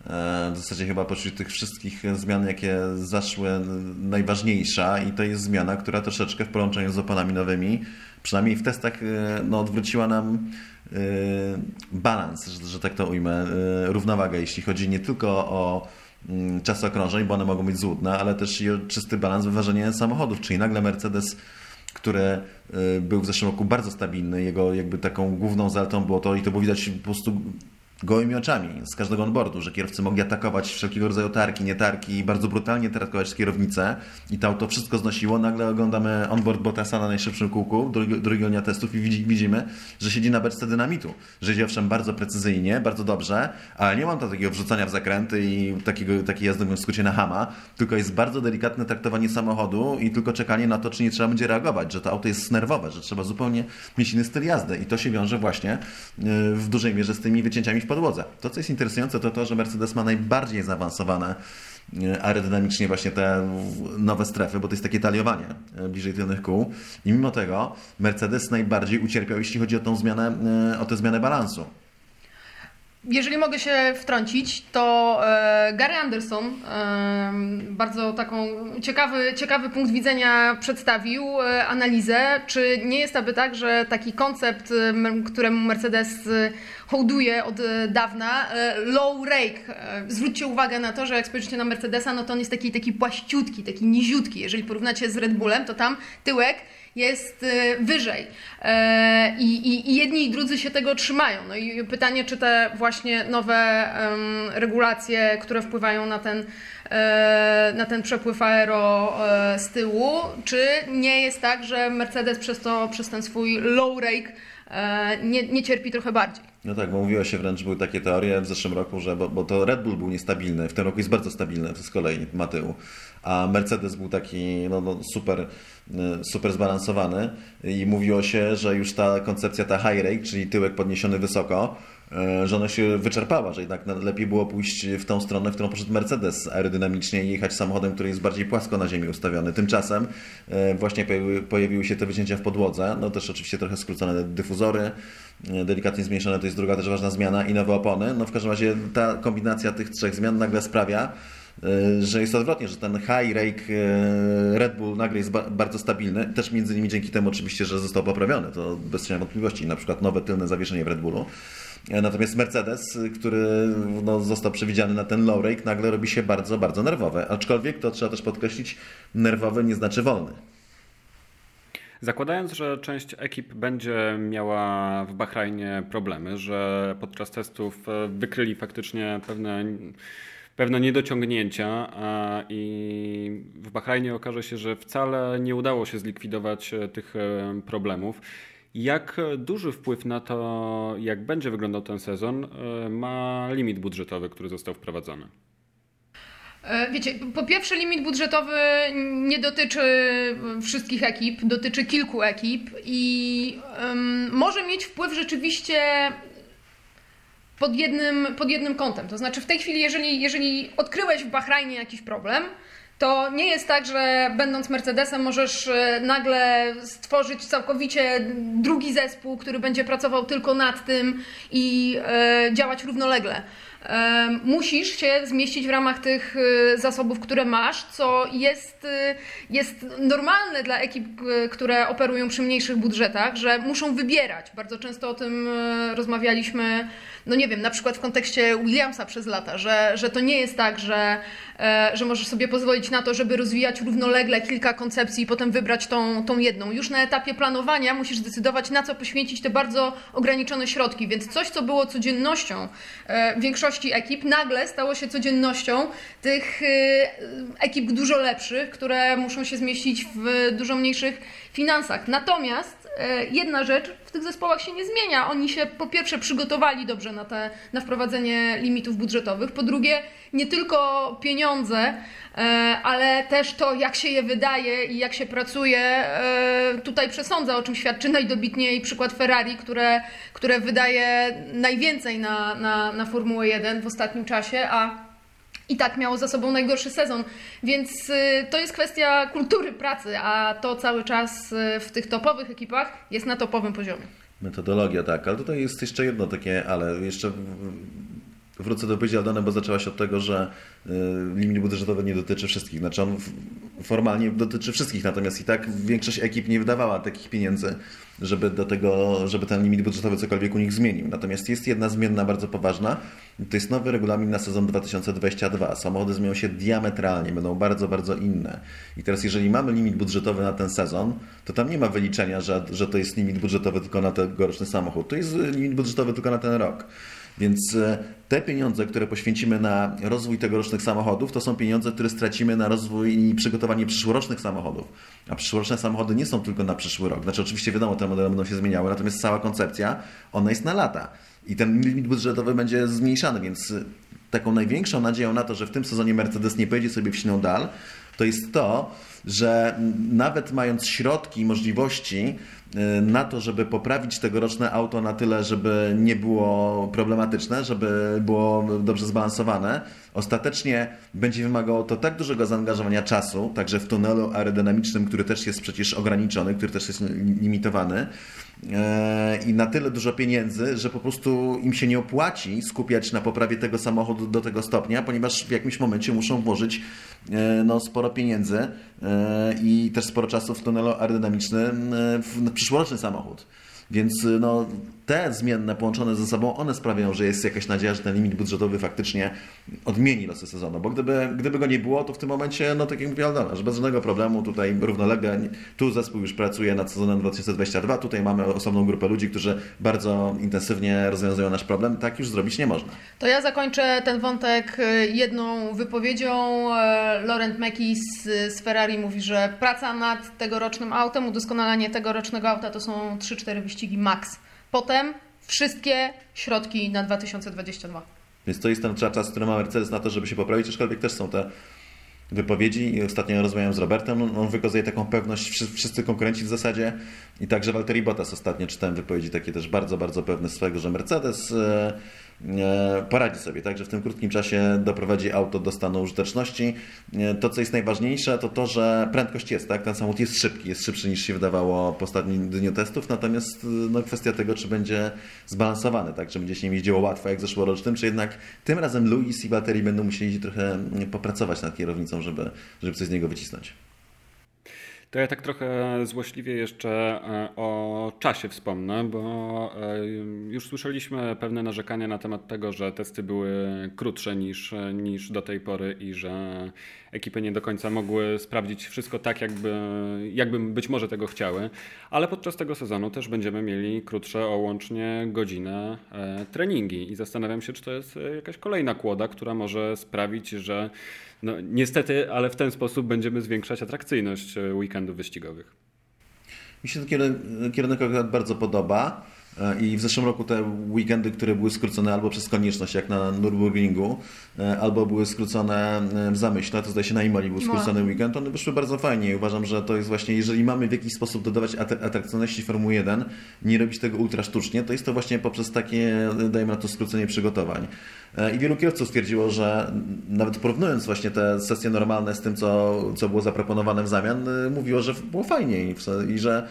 E, W zasadzie chyba pośród tych wszystkich zmian, jakie zaszły, najważniejsza i to jest zmiana, która troszeczkę w połączeniu z oponami nowymi, przynajmniej w testach, e, no, odwróciła nam balans, że, że tak to ujmę, e, równowagę, jeśli chodzi nie tylko o mm, czas okrążeń, bo one mogą być złudne, ale też i o czysty balans wyważenia samochodów, czyli nagle Mercedes który e, był w zeszłym roku bardzo stabilny. Jego jakby taką główną zaletą było to, i to było widać po prostu gołymi oczami z każdego onboardu, że kierowcy mogli atakować wszelkiego rodzaju tarki, nietarki i bardzo brutalnie tarkować kierownicę i to auto wszystko znosiło. Nagle oglądamy onboard Bottasa na najszybszym kółku drugiego, dnia testów i widzi, widzimy, że siedzi na beczce dynamitu. Że jedzie owszem bardzo precyzyjnie, bardzo dobrze, ale nie mam tam takiego wrzucania w zakręty i takiego, takiej jazdy w skrócie na hama, tylko jest bardzo delikatne traktowanie samochodu i tylko czekanie na to, czy nie trzeba będzie reagować, że to auto jest nerwowe, że trzeba zupełnie mieć inny styl jazdy i to się wiąże właśnie y, w dużej mierze z tymi wycięciami w podłodze. To, co jest interesujące, to to, że Mercedes ma najbardziej zaawansowane e, aerodynamicznie właśnie te nowe strefy, bo to jest takie taliowanie e, bliżej tylnych kół. I mimo tego Mercedes najbardziej ucierpiał, jeśli chodzi o tą zmianę, e, o tę zmianę balansu. Jeżeli mogę się wtrącić, to Gary Anderson bardzo taką ciekawy, ciekawy punkt widzenia przedstawił, analizę, czy nie jest aby tak, że taki koncept, któremu Mercedes hołduje od e, dawna, e, low rake. Zwróćcie uwagę na to, że jak spojrzycie na Mercedesa, no to on jest taki, taki płaściutki, taki niziutki. Jeżeli porównacie z Red Bullem, to tam tyłek jest e, wyżej. I, i, I jedni i drudzy się tego trzymają. No i pytanie, czy te właśnie nowe regulacje, które wpływają na ten, na ten przepływ aero z tyłu, czy nie jest tak, że Mercedes przez to, przez ten swój low rake nie, nie cierpi trochę bardziej? No tak, bo mówiło się wręcz, były takie teorie w zeszłym roku, że bo, bo to Red Bull był niestabilny, w tym roku jest bardzo stabilny, to z kolei ma tył, a Mercedes był taki no, no, super, y, super zbalansowany i mówiło się, że już ta koncepcja, ta high rake, czyli tyłek podniesiony wysoko, że ona się wyczerpała, że jednak na- lepiej było pójść w tą stronę, w którą poszedł Mercedes aerodynamicznie i jechać samochodem, który jest bardziej płasko na ziemi ustawiony. Tymczasem y, właśnie pojawiły, się te wycięcia w podłodze, no też oczywiście trochę skrócone dyfuzory, y, delikatnie zmniejszone, to jest druga też ważna zmiana i nowe opony. No w każdym razie ta kombinacja tych trzech zmian nagle sprawia, że jest odwrotnie, że ten high rake Red Bull nagle jest ba- bardzo stabilny, też między innymi dzięki temu oczywiście, że został poprawiony, to bez wątpliwości, na przykład nowe tylne zawieszenie w Red Bullu. E, Natomiast Mercedes, y, który no, został przewidziany na ten low rake, nagle robi się bardzo, bardzo nerwowy. Aczkolwiek to trzeba też podkreślić, nerwowy nie znaczy wolny. Zakładając, że część ekip będzie miała w Bahrajnie problemy, że podczas testów e, wykryli faktycznie pewne, pewne niedociągnięcia i w Bahrajnie okaże się, że wcale nie udało się zlikwidować e, tych problemów. Jak duży wpływ na to, jak będzie wyglądał ten sezon, e, ma limit budżetowy, który został wprowadzony? E, Wiecie, po pierwsze limit budżetowy nie dotyczy wszystkich ekip, dotyczy kilku ekip i em, może mieć wpływ rzeczywiście pod jednym, pod jednym kątem. To znaczy w tej chwili, jeżeli, jeżeli odkryłeś w Bahrajnie jakiś problem, to nie jest tak, że będąc Mercedesem możesz e, nagle stworzyć całkowicie drugi zespół, który będzie pracował tylko nad tym i e, działać równolegle. E, musisz się zmieścić w ramach tych zasobów, które masz, co jest, jest normalne dla ekip, które operują przy mniejszych budżetach, że muszą wybierać. Bardzo często o tym rozmawialiśmy, no nie wiem, na przykład w kontekście Williamsa przez lata, że, że to nie jest tak, że, że możesz sobie pozwolić na to, żeby rozwijać równolegle kilka koncepcji i potem wybrać tą, tą jedną. Już na etapie planowania musisz zdecydować, na co poświęcić te bardzo ograniczone środki, więc coś, co było codziennością e, większości ekip, nagle stało się codziennością tych e, ekip dużo lepszych, które muszą się zmieścić w dużo mniejszych finansach. Natomiast e, jedna rzecz w tych zespołach się nie zmienia. Oni się po pierwsze przygotowali dobrze na, te, na wprowadzenie limitów budżetowych, po drugie nie tylko pieniądze, e, ale też to, jak się je wydaje i jak się pracuje, e, tutaj przesądza, o czym świadczy najdobitniej przykład Ferrari, które, które wydaje najwięcej na, na, na Formułę 1 w ostatnim czasie, a i tak miało za sobą najgorszy sezon, więc y, to jest kwestia kultury pracy, a to cały czas y, w tych topowych ekipach jest na topowym poziomie. Metodologia, tak, ale tutaj jest jeszcze jedno takie, ale jeszcze wrócę do wypowiedzi Aldona, bo zaczęła się od tego, że y, limit budżetowy nie dotyczy wszystkich. Znaczy on formalnie dotyczy wszystkich, natomiast i tak większość ekip nie wydawała takich pieniędzy, żeby do tego, żeby ten limit budżetowy cokolwiek u nich zmienił. Natomiast jest jedna zmienna bardzo poważna, to jest nowy regulamin na sezon 2022. Samochody zmienią się diametralnie, będą bardzo, bardzo inne. I teraz jeżeli mamy limit budżetowy na ten sezon, to tam nie ma wyliczenia, że, że to jest limit budżetowy tylko na tegoroczny samochód. To jest limit budżetowy tylko na ten rok. Więc e, te pieniądze, które poświęcimy na rozwój tegorocznych samochodów, to są pieniądze, które stracimy na rozwój i przygotowanie przyszłorocznych samochodów. A przyszłoroczne samochody nie są tylko na przyszły rok. Znaczy oczywiście wiadomo, te modele będą się zmieniały, natomiast cała koncepcja, ona jest na lata. I ten limit budżetowy będzie zmniejszany, więc e, taką największą nadzieją na to, że w tym sezonie Mercedes nie pojedzie sobie w ślinę dal, to jest to, że nawet mając środki i możliwości na to, żeby poprawić tegoroczne auto na tyle, żeby nie było problematyczne, żeby było dobrze zbalansowane, ostatecznie będzie wymagało to tak dużego zaangażowania czasu, także w tunelu aerodynamicznym, który też jest przecież ograniczony, który też jest limitowany, i na tyle dużo pieniędzy, że po prostu im się nie opłaci skupiać na poprawie tego samochodu do tego stopnia, ponieważ w jakimś momencie muszą włożyć e, no, sporo pieniędzy e, i też sporo czasu w tunelu aerodynamicznym w przyszłoroczny samochód. Więc no, te zmienne połączone ze sobą, one sprawiają, że jest jakaś nadzieja, że ten limit budżetowy faktycznie odmieni losy sezonu. Bo gdyby, gdyby go nie było, to w tym momencie, no tak jak mówię Aldona, że bez żadnego problemu tutaj równolegle, tu zespół już pracuje nad sezonem 2022, tutaj mamy osobną grupę ludzi, którzy bardzo intensywnie rozwiązują nasz problem. Tak już zrobić nie można. To ja zakończę ten wątek y, jedną wypowiedzią. E, Laurent Mekis z Ferrari mówi, że praca nad tegorocznym autem, udoskonalanie tegorocznego auta to są 3-4 wyścigi max. Potem wszystkie środki na 2022. Więc to jest ten czas, który ma Mercedes na to, żeby się poprawić, aczkolwiek też są te wypowiedzi ostatnio rozmawiałem z Robertem, on wykazuje taką pewność, wszyscy konkurenci w zasadzie i także Valtteri Bottas ostatnio czytałem wypowiedzi takie też bardzo, bardzo pewne swego, że Mercedes E, poradzi sobie, tak, że w tym krótkim czasie doprowadzi auto do stanu użyteczności. E, to, co jest najważniejsze, to to, że prędkość jest, tak, ten samochód jest szybki, jest szybszy niż się wydawało po ostatnim dniu testów, natomiast no, kwestia tego, czy będzie zbalansowany, tak, czy będzie się nim jeździło łatwo jak zeszłorocznym, czy jednak tym razem Louis i baterii będą musieli trochę popracować nad kierownicą, żeby, żeby coś z niego wycisnąć. To ja tak trochę złośliwie jeszcze e, o czasie wspomnę, bo e, już słyszeliśmy pewne narzekania na temat tego, że testy były krótsze niż, niż do tej pory i że ekipy nie do końca mogły sprawdzić wszystko tak, jakby, jakby być może tego chciały, ale podczas tego sezonu też będziemy mieli krótsze o łącznie godzinę e, treningi. I zastanawiam się, czy to jest jakaś kolejna kłoda, która może sprawić, że no, niestety, ale w ten sposób będziemy zwiększać atrakcyjność e, weekendów wyścigowych. Mi się ten kierunek akurat bardzo podoba. E, I w zeszłym roku te weekendy, które były skrócone albo przez konieczność, jak na Nürburgringu, e, albo były skrócone w zamyśle, to zdaje się na Imoli był no. skrócony weekend, one wyszły bardzo fajnie i uważam, że to jest właśnie, jeżeli mamy w jakiś sposób dodawać atrakcyjności Formuły 1, nie robić tego ultra sztucznie, to jest to właśnie poprzez takie, dajmy na to, skrócenie przygotowań. E, I wielu kierowców stwierdziło, że nawet porównując właśnie te sesje normalne z tym, co, co było zaproponowane w zamian, mówiło, że było fajniej i że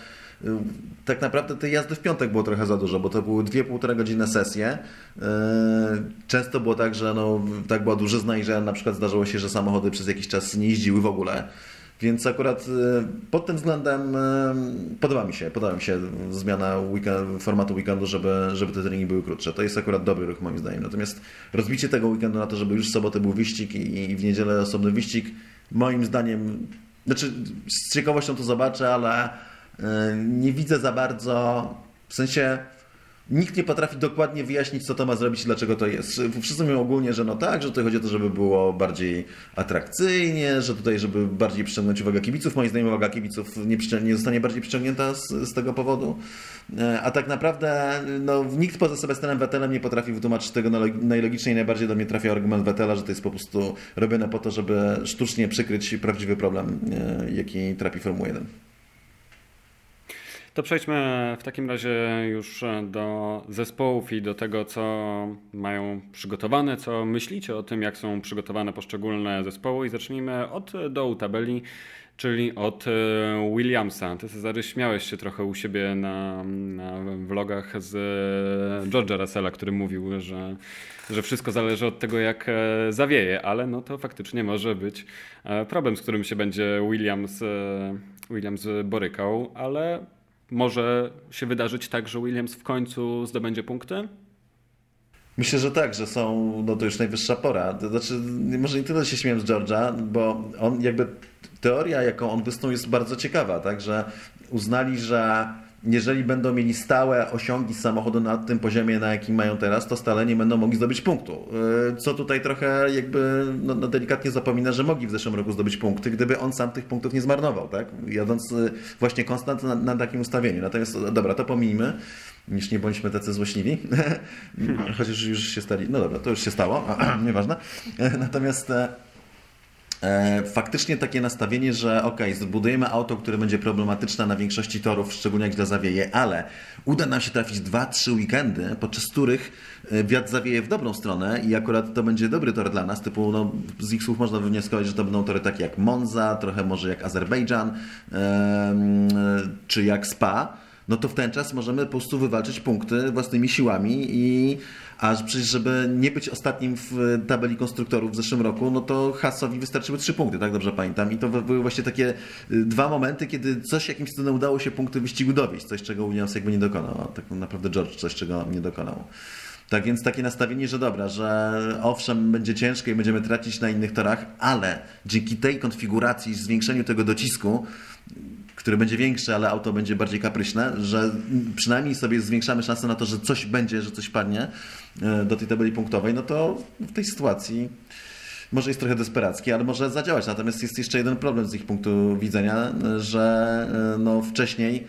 tak naprawdę tej jazdy w piątek było trochę za dużo, bo to były dwie półtora godzinne sesje. E, często było tak, że no, tak była dużyzna i że na przykład zdarzyło się, że samochody przez jakiś czas nie jeździły w ogóle. Więc akurat e, pod tym względem podoba mi się, podoba mi się zmiana weekend, formatu weekendu, żeby, żeby te treningi były krótsze. To jest akurat dobry ruch moim zdaniem. Natomiast rozbicie tego weekendu na to, żeby już w sobotę był wyścig i w niedzielę osobny wyścig, moim zdaniem, znaczy z ciekawością to zobaczę, ale nie widzę za bardzo, w sensie nikt nie potrafi dokładnie wyjaśnić, co to ma zrobić i dlaczego to jest. Wszyscy mówią ogólnie, że no tak, że tutaj chodzi o to, żeby było bardziej atrakcyjnie, że tutaj, żeby bardziej przyciągnąć uwagę kibiców. Moim zdaniem uwaga kibiców nie, nie zostanie bardziej przyciągnięta z, z, tego powodu. E, a tak naprawdę no, nikt poza Sebastianem Vettelem nie potrafi wytłumaczyć tego najlogiczniej. Najbardziej do mnie trafia argument Vettela, że to jest po prostu robione po to, żeby sztucznie przykryć prawdziwy problem, jaki trapi Formuła 1. To przejdźmy w takim razie już do zespołów i do tego, co mają przygotowane, co myślicie o tym, jak są przygotowane poszczególne zespoły. I zacznijmy od dołu tabeli, czyli od e, Williamsa. Ty Cezary śmiałeś się trochę u siebie na, na vlogach z George'a Russella, który mówił, że, że wszystko zależy od tego, jak e, zawieje, ale no to faktycznie może być e, problem, z którym się będzie Williams, Williams borykał, ale może się wydarzyć tak, że Williams w końcu zdobędzie punkty? Myślę, że tak, że są, no to już najwyższa pora. To znaczy, może nie tyle się śmiem z George'a, bo on jakby, teoria jaką on wysnuł jest bardzo ciekawa, tak, że uznali, że jeżeli będą mieli stałe osiągi z samochodu na tym poziomie, na jakim mają teraz, to stale nie będą mogli zdobyć punktu. Yy, Co tutaj trochę jakby no, no delikatnie zapomina, że mogli w zeszłym roku zdobyć punkty, gdyby on sam tych punktów nie zmarnował, tak? Jadąc yy, właśnie konstant na, na takim ustawieniu. Natomiast dobra, to pomijmy, niż nie bądźmy tacy złośliwi. Chociaż już się stali. No dobra, to już się stało, nieważne. Natomiast E, faktycznie takie nastawienie, że ok, zbudujemy auto, które będzie problematyczne na większości torów, szczególnie jak źle zawieje, ale uda nam się trafić 2-3 weekendy, podczas których e, wiatr zawieje w dobrą stronę i akurat to będzie dobry tor dla nas, typu no, z ich słów można wywnioskować, że to będą tory takie jak Monza, trochę może jak Azerbejdżan, czy jak Spa, no to w ten czas możemy po prostu wywalczyć punkty własnymi siłami i a przecież, żeby nie być ostatnim w tabeli konstruktorów w zeszłym roku, no to Hasowi wystarczyły trzy punkty, tak dobrze pamiętam. I to były właśnie takie y, dwa momenty, kiedy coś jakimś cudem udało się punkty wyścigu dowieść, coś czego Williams jakby nie dokonał. A tak naprawdę George coś czego nie dokonał. Tak więc takie nastawienie, że dobra, że owszem, będzie ciężko i będziemy tracić na innych torach, ale dzięki tej konfiguracji, zwiększeniu tego docisku, który będzie większy, ale auto będzie bardziej kapryśne, że przynajmniej sobie zwiększamy szansę na to, że coś będzie, że coś padnie e, do tej tabeli punktowej, no to w tej sytuacji może jest trochę desperacki, ale może zadziałać. Natomiast jest jeszcze jeden problem z ich punktu widzenia, że e, no wcześniej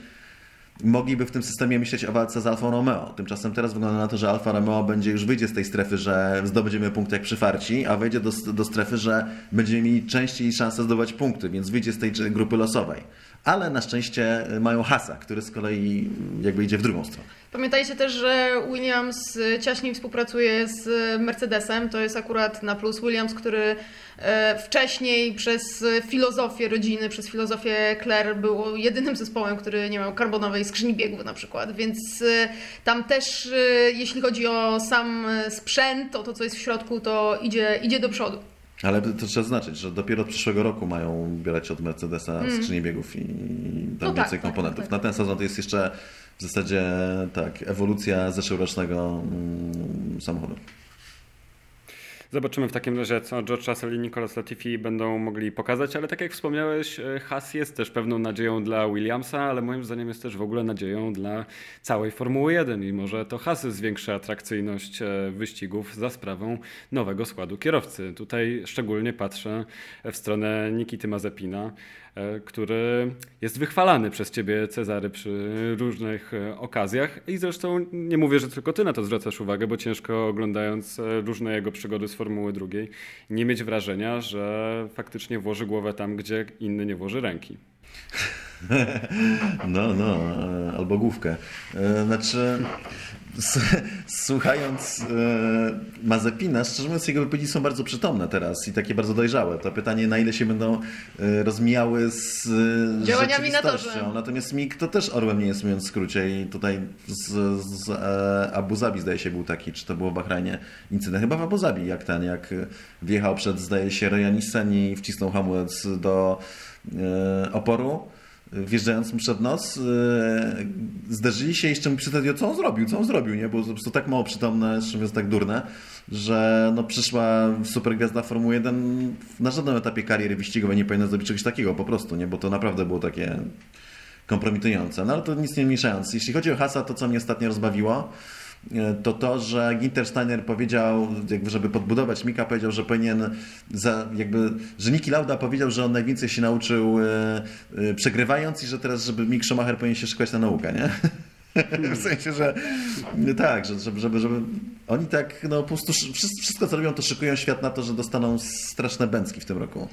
mogliby w tym systemie myśleć o walce z Alfa Romeo. Tymczasem teraz wygląda na to, że Alfa Romeo będzie już wyjdzie z tej strefy, że zdobędziemy punkty jak przy farci, a wejdzie do, do strefy, że będziemy mieli częściej szansę zdobywać punkty, więc wyjdzie z tej grupy losowej. Ale na szczęście mają Hasa, który z kolei jakby idzie w drugą stronę. Pamiętajcie też, że Williams ciaśniej współpracuje z Mercedesem. To jest akurat na plus. Williams, który e, wcześniej przez filozofię rodziny, przez filozofię Claire był jedynym zespołem, który nie miał karbonowej skrzyni biegów na przykład, więc e, tam też e, jeśli chodzi o sam sprzęt, o to co jest w środku, to idzie, idzie do przodu. Ale to trzeba znaczyć, że dopiero od przyszłego roku mają bierać od Mercedesa mm. skrzynię biegów i tam no więcej tak, komponentów. Tak, tak, Na ten sezon to jest jeszcze w zasadzie tak, ewolucja zeszłorocznego mm, samochodu. Zobaczymy w takim razie, co George Russell i Nicolas Latifi będą mogli pokazać, ale tak jak wspomniałeś, e, Haas jest też pewną nadzieją dla Williamsa, ale moim zdaniem jest też w ogóle nadzieją dla całej Formuły 1 i może to Haas zwiększy atrakcyjność e, wyścigów za sprawą nowego składu kierowcy. Tutaj szczególnie patrzę w stronę Nikity Mazepina, który jest wychwalany przez ciebie, Cezary, przy różnych e, okazjach. I zresztą nie mówię, że tylko ty na to zwracasz uwagę, bo ciężko oglądając e, różne jego przygody z Formuły drugiej, nie mieć wrażenia, że faktycznie włoży głowę tam, gdzie inny nie włoży ręki. No, no, albo główkę. Znaczy, słuchając e, Mazepina, szczerze mówiąc, jego wypowiedzi są bardzo przytomne teraz i takie bardzo dojrzałe. To pytanie, na ile się będą e, rozmijały z działaniami na torze. Natomiast Mik to też orłem nie jest, mówiąc w skrócie. I tutaj z, z e, Abu Zabi, zdaje się, był taki, czy to było w Bahrajnie incydent. Chyba w Abu Zabi, jak ten, jak wjechał przed, zdaje się, Rejanissen i wcisnął hamulec do oporu wjeżdżając przed nos, yy, zderzyli się i jeszcze mi przytadio, co on zrobił, co on zrobił, nie? Było prostu tak mało przytomne, mówiąc tak durne, że no przyszła supergwiazda Formuły 1 na żadnym etapie kariery wyścigowej nie powinna zrobić czegoś takiego po prostu, nie? Bo to naprawdę było takie kompromitujące. No ale to nic nie mniejszając. Jeśli chodzi o Hasa, to co mnie ostatnio rozbawiło, E, to to, że Ginter Steiner powiedział, jakby żeby podbudować Mika, powiedział, że powinien, za, jakby, że Niki Lauda powiedział, że on najwięcej się nauczył e, e, przegrywając i że teraz, żeby Mick Schumacher powinien się szukać na naukę, nie? w sensie, że tak, że, żeby, żeby, żeby oni tak, no po prostu wszystko co robią, to szykują świat na to, że dostaną straszne bęcki w tym roku.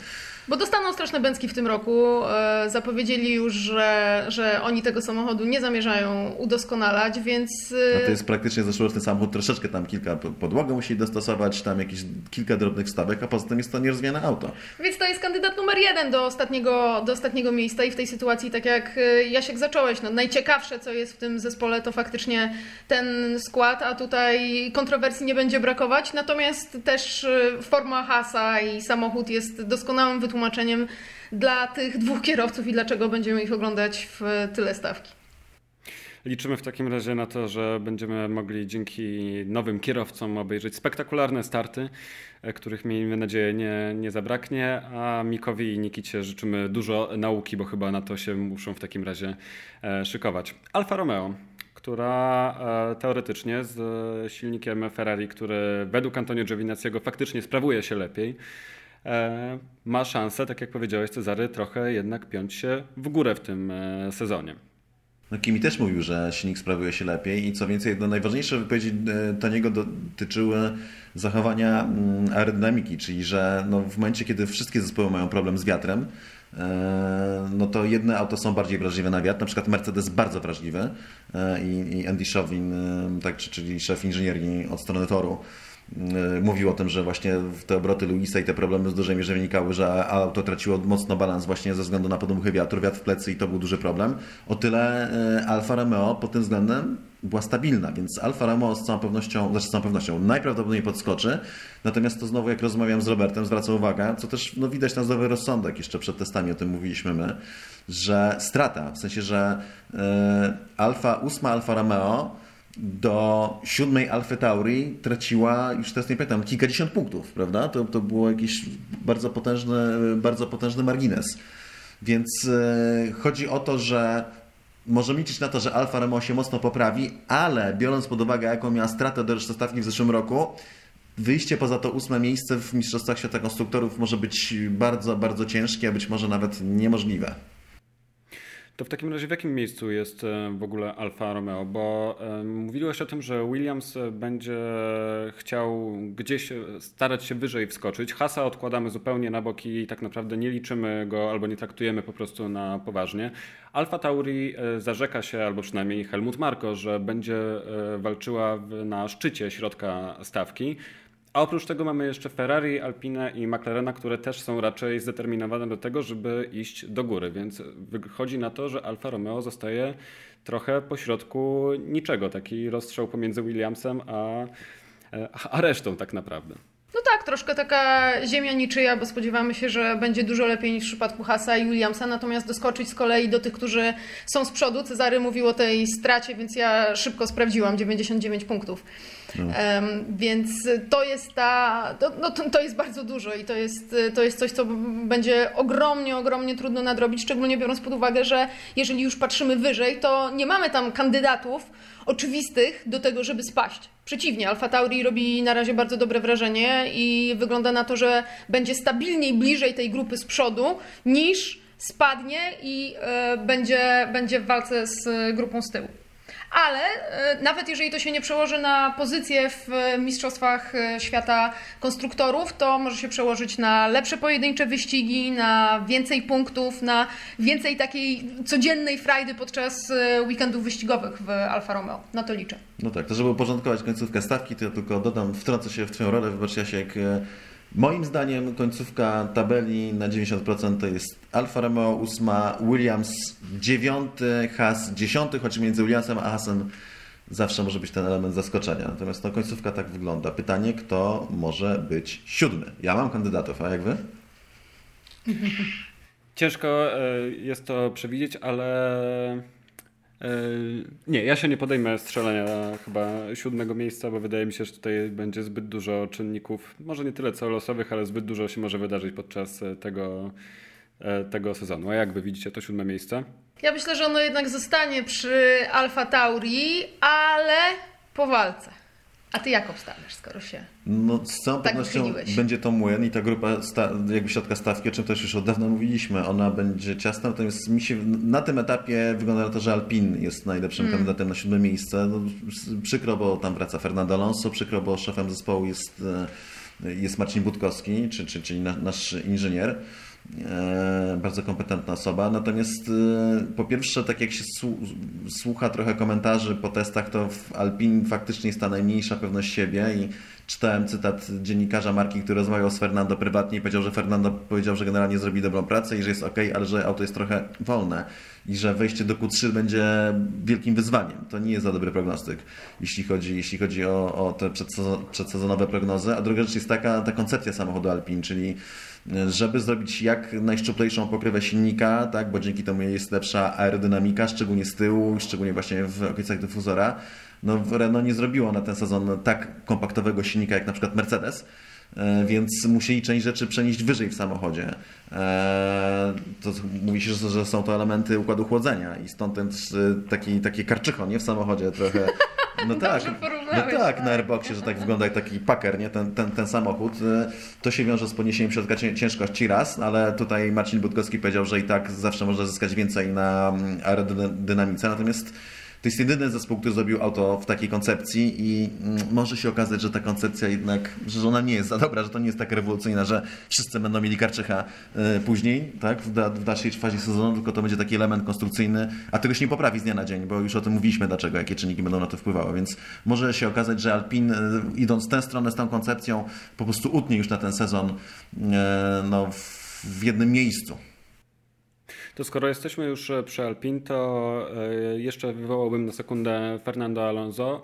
Bo dostaną straszne bęcki w tym roku. E, zapowiedzieli już, że, że oni tego samochodu nie zamierzają udoskonalać, więc... E, no to jest praktycznie zeszłoroczny samochód, troszeczkę tam kilka podłogę musi dostosować, tam jakieś kilka drobnych wstawek, a poza tym jest to nierozwijane auto. Więc to jest kandydat numer jeden do ostatniego, do ostatniego miejsca i w tej sytuacji, tak jak e, Jasiek zacząłeś, no najciekawsze co jest w tym zespole to faktycznie ten skład, a tutaj kontrowersji nie będzie brakować, natomiast też forma Hasa i samochód jest doskonałym wytłumaczeniem tłumaczeniem dla tych dwóch kierowców i dlaczego będziemy ich oglądać w tyle stawki. Liczymy w takim razie na to, że będziemy mogli dzięki nowym kierowcom obejrzeć spektakularne starty, e, których miejmy nadzieję nie, nie zabraknie, a Mikowi i Nikicie życzymy dużo nauki, bo chyba na to się muszą w takim razie e, szykować. Alfa Romeo która e, teoretycznie z silnikiem Ferrari, który według Antonio Giovinazziego faktycznie sprawuje się lepiej, ma szansę, tak jak powiedziałeś Cezary, trochę jednak piąć się w górę w tym sezonie. No Kimi też mówił, że silnik sprawuje się lepiej i co więcej, no najważniejsze wypowiedzi e, Toniego dotyczyły zachowania mm, aerodynamiki, czyli że no w momencie, kiedy wszystkie zespoły mają problem z wiatrem, e, no to jedne auto są bardziej wrażliwe na wiatr, na przykład Mercedes bardzo wrażliwy e, i Andy Chauvin, tak, czyli szef inżynierii od strony toru, mówił o tym, że właśnie te obroty Luisa i te problemy z dużej mierze wynikały, że auto traciło mocno balans właśnie ze względu na podmuchy wiatru, wiatr w plecy i to był duży problem. O tyle Alfa Romeo pod tym względem była stabilna, więc Alfa Romeo z całą pewnością, znaczy z całą pewnością najprawdopodobniej podskoczy, natomiast to znowu jak rozmawiam z Robertem, zwracam uwagę, co też no, widać na zdrowy rozsądek, jeszcze przed testami o tym mówiliśmy my, że strata, w sensie, że y, Alfa, ósma Alfa Romeo do siódmej Alfa Tauri traciła, już teraz nie pamiętam, kilkadziesiąt punktów, prawda? To, to było jakiś bardzo potężny, bardzo potężny margines. Więc e, chodzi o to, że możemy liczyć na to, że Alfa Romeo się mocno poprawi, ale biorąc pod uwagę, jaką miała stratę do reszty stawki w zeszłym roku, wyjście poza to ósme miejsce w Mistrzostwach Świata Konstruktorów może być bardzo, bardzo ciężkie, a być może nawet niemożliwe. To w takim razie w jakim miejscu jest e, w ogóle Alfa Romeo? Bo e, mówiłeś o tym, że Williams będzie chciał gdzieś starać się wyżej wskoczyć. Hasa odkładamy zupełnie na boki i tak naprawdę nie liczymy go albo nie traktujemy po prostu na poważnie. Alfa Tauri e, zarzeka się, albo przynajmniej Helmut Marko, że będzie walczyła na szczycie środka stawki. A oprócz tego mamy jeszcze Ferrari, Alpine i McLarena, które też są raczej zdeterminowane do tego, żeby iść do góry, więc wychodzi na to, że Alfa Romeo zostaje trochę pośrodku niczego, taki rozstrzał pomiędzy Williamsem a, a resztą tak naprawdę. No tak, troszkę taka ziemia niczyja, bo spodziewamy się, że będzie dużo lepiej niż w przypadku Hasa i Williamsa, natomiast doskoczyć z kolei do tych, którzy są z przodu. Cezary mówił o tej stracie, więc ja szybko sprawdziłam, 99 punktów. No. Więc to jest ta, to, no, to, jest bardzo dużo i to jest, to jest coś, co będzie ogromnie, ogromnie trudno nadrobić, szczególnie biorąc pod uwagę, że jeżeli już patrzymy wyżej, to nie mamy tam kandydatów oczywistych do tego, żeby spaść. Przeciwnie, Alfa Tauri robi na razie bardzo dobre wrażenie i wygląda na to, że będzie stabilniej bliżej tej grupy z przodu niż spadnie i y, będzie, będzie w walce z grupą z tyłu ale e, nawet jeżeli to się nie przełoży na pozycję w Mistrzostwach e, Świata Konstruktorów, to może się przełożyć na lepsze pojedyncze wyścigi, na więcej punktów, na więcej takiej codziennej frajdy podczas e, weekendów wyścigowych w Alfa Romeo. Na to liczę. No tak, to żeby uporządkować końcówkę stawki, to ja tylko dodam, wtrącę się w Twoją rolę, wybacz Jasiek, Moim zdaniem końcówka tabeli na 90% to jest Alfa Romeo 8, Williams 9, Haas 10, choć między Williamsem a Haasem zawsze może być ten element zaskoczenia. Natomiast no, końcówka tak wygląda. Pytanie, kto może być siódmy? Ja mam kandydatów, a jak wy? Ciężko e, jest to przewidzieć, ale nie, ja się nie podejmę strzelania chyba siódmego miejsca, bo wydaje mi się, że tutaj będzie zbyt dużo czynników, może nie tyle co losowych, ale zbyt dużo się może wydarzyć podczas e, tego, e, tego sezonu. A jak wy widzicie to siódme miejsce? Ja myślę, że ono jednak zostanie przy Alfa Tauri, ale po walce. A ty jak obstawiasz, skoro się. No, z całą tak pewnością wychyliłeś. będzie to młyn i ta grupa, sta, jakby środka stawki, o czym też już od dawna mówiliśmy, ona będzie ciasna. Natomiast mi się na tym etapie wygląda na to, że Alpin jest najlepszym mm. kandydatem na siódme miejsce. No, przykro, bo tam wraca Fernando Alonso, przykro, bo szefem zespołu jest, e, jest Marcin Budkowski, czy, czy, czyli nasz inżynier. E, bardzo kompetentna osoba. Natomiast e, po pierwsze, tak jak się słucha trochę komentarzy po testach, to w Alpin faktycznie jest ta najmniejsza pewność siebie i czytałem cytat dziennikarza marki, który rozmawiał z Fernando prywatnie i powiedział, że Fernando powiedział, że generalnie zrobi dobrą pracę i że jest ok, ale że auto jest trochę wolne i że wejście do Q3 będzie wielkim wyzwaniem. To nie jest za dobry prognostyk, jeśli chodzi, jeśli chodzi o, o te przedsezonowe prognozy. A druga rzecz jest taka ta koncepcja samochodu Alpin, czyli żeby zrobić jak najszczuplejszą pokrywę silnika, tak, bo dzięki temu jest lepsza aerodynamika, szczególnie z tyłu, szczególnie właśnie w okolicach dyfuzora. No, Renault nie zrobiło na ten sezon tak kompaktowego silnika jak na przykład Mercedes, więc musieli część rzeczy przenieść wyżej w samochodzie. E, to mówi się, że są to elementy układu chłodzenia i stąd ten taki, takie karczycho nie w samochodzie trochę. No tak, no tak, na Airboxie, że tak wygląda jak taki packer, nie? Ten, ten, ten samochód. E, to się wiąże z podniesieniem środka ciężkości raz, ale tutaj Marcin Budkowski powiedział, że i tak zawsze można zyskać więcej na mm, aerodynamice, natomiast to jest jedyny zespół, który zrobił auto w takiej koncepcji i mm, może się okazać, że ta koncepcja jednak, że ona nie jest za dobra, że to nie jest tak rewolucyjna, że wszyscy będą mieli karczycha y, później, tak, w, da, w dalszej fazie sezonu, tylko to będzie taki element konstrukcyjny, a tego się nie poprawi z dnia na dzień, bo już o tym mówiliśmy dlaczego, jakie czynniki będą na to wpływały, więc może się okazać, że Alpin y, idąc w tę stronę z tą koncepcją po prostu utnie już na ten sezon y, no, w jednym miejscu. To skoro jesteśmy już e, przy Alpin, to e, jeszcze wywołałbym na sekundę Fernando Alonso.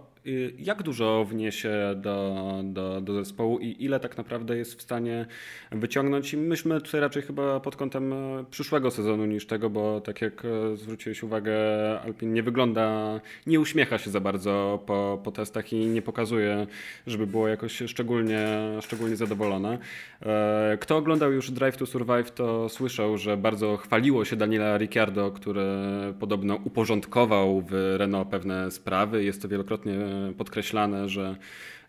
Jak dużo wniesie do, do, do zespołu i ile tak naprawdę jest w stanie wyciągnąć? I myśmy tutaj raczej chyba pod kątem e, przyszłego sezonu niż tego, bo tak jak zwróciłeś uwagę, Alpin nie wygląda, nie uśmiecha się za bardzo po, po testach i nie pokazuje, żeby było jakoś szczególnie, szczególnie zadowolone. Kto oglądał już Drive to Survive, to słyszał, że bardzo chwaliło się Daniela Ricciardo, który podobno uporządkował w Renault pewne sprawy. Jest to wielokrotnie podkreślane, że,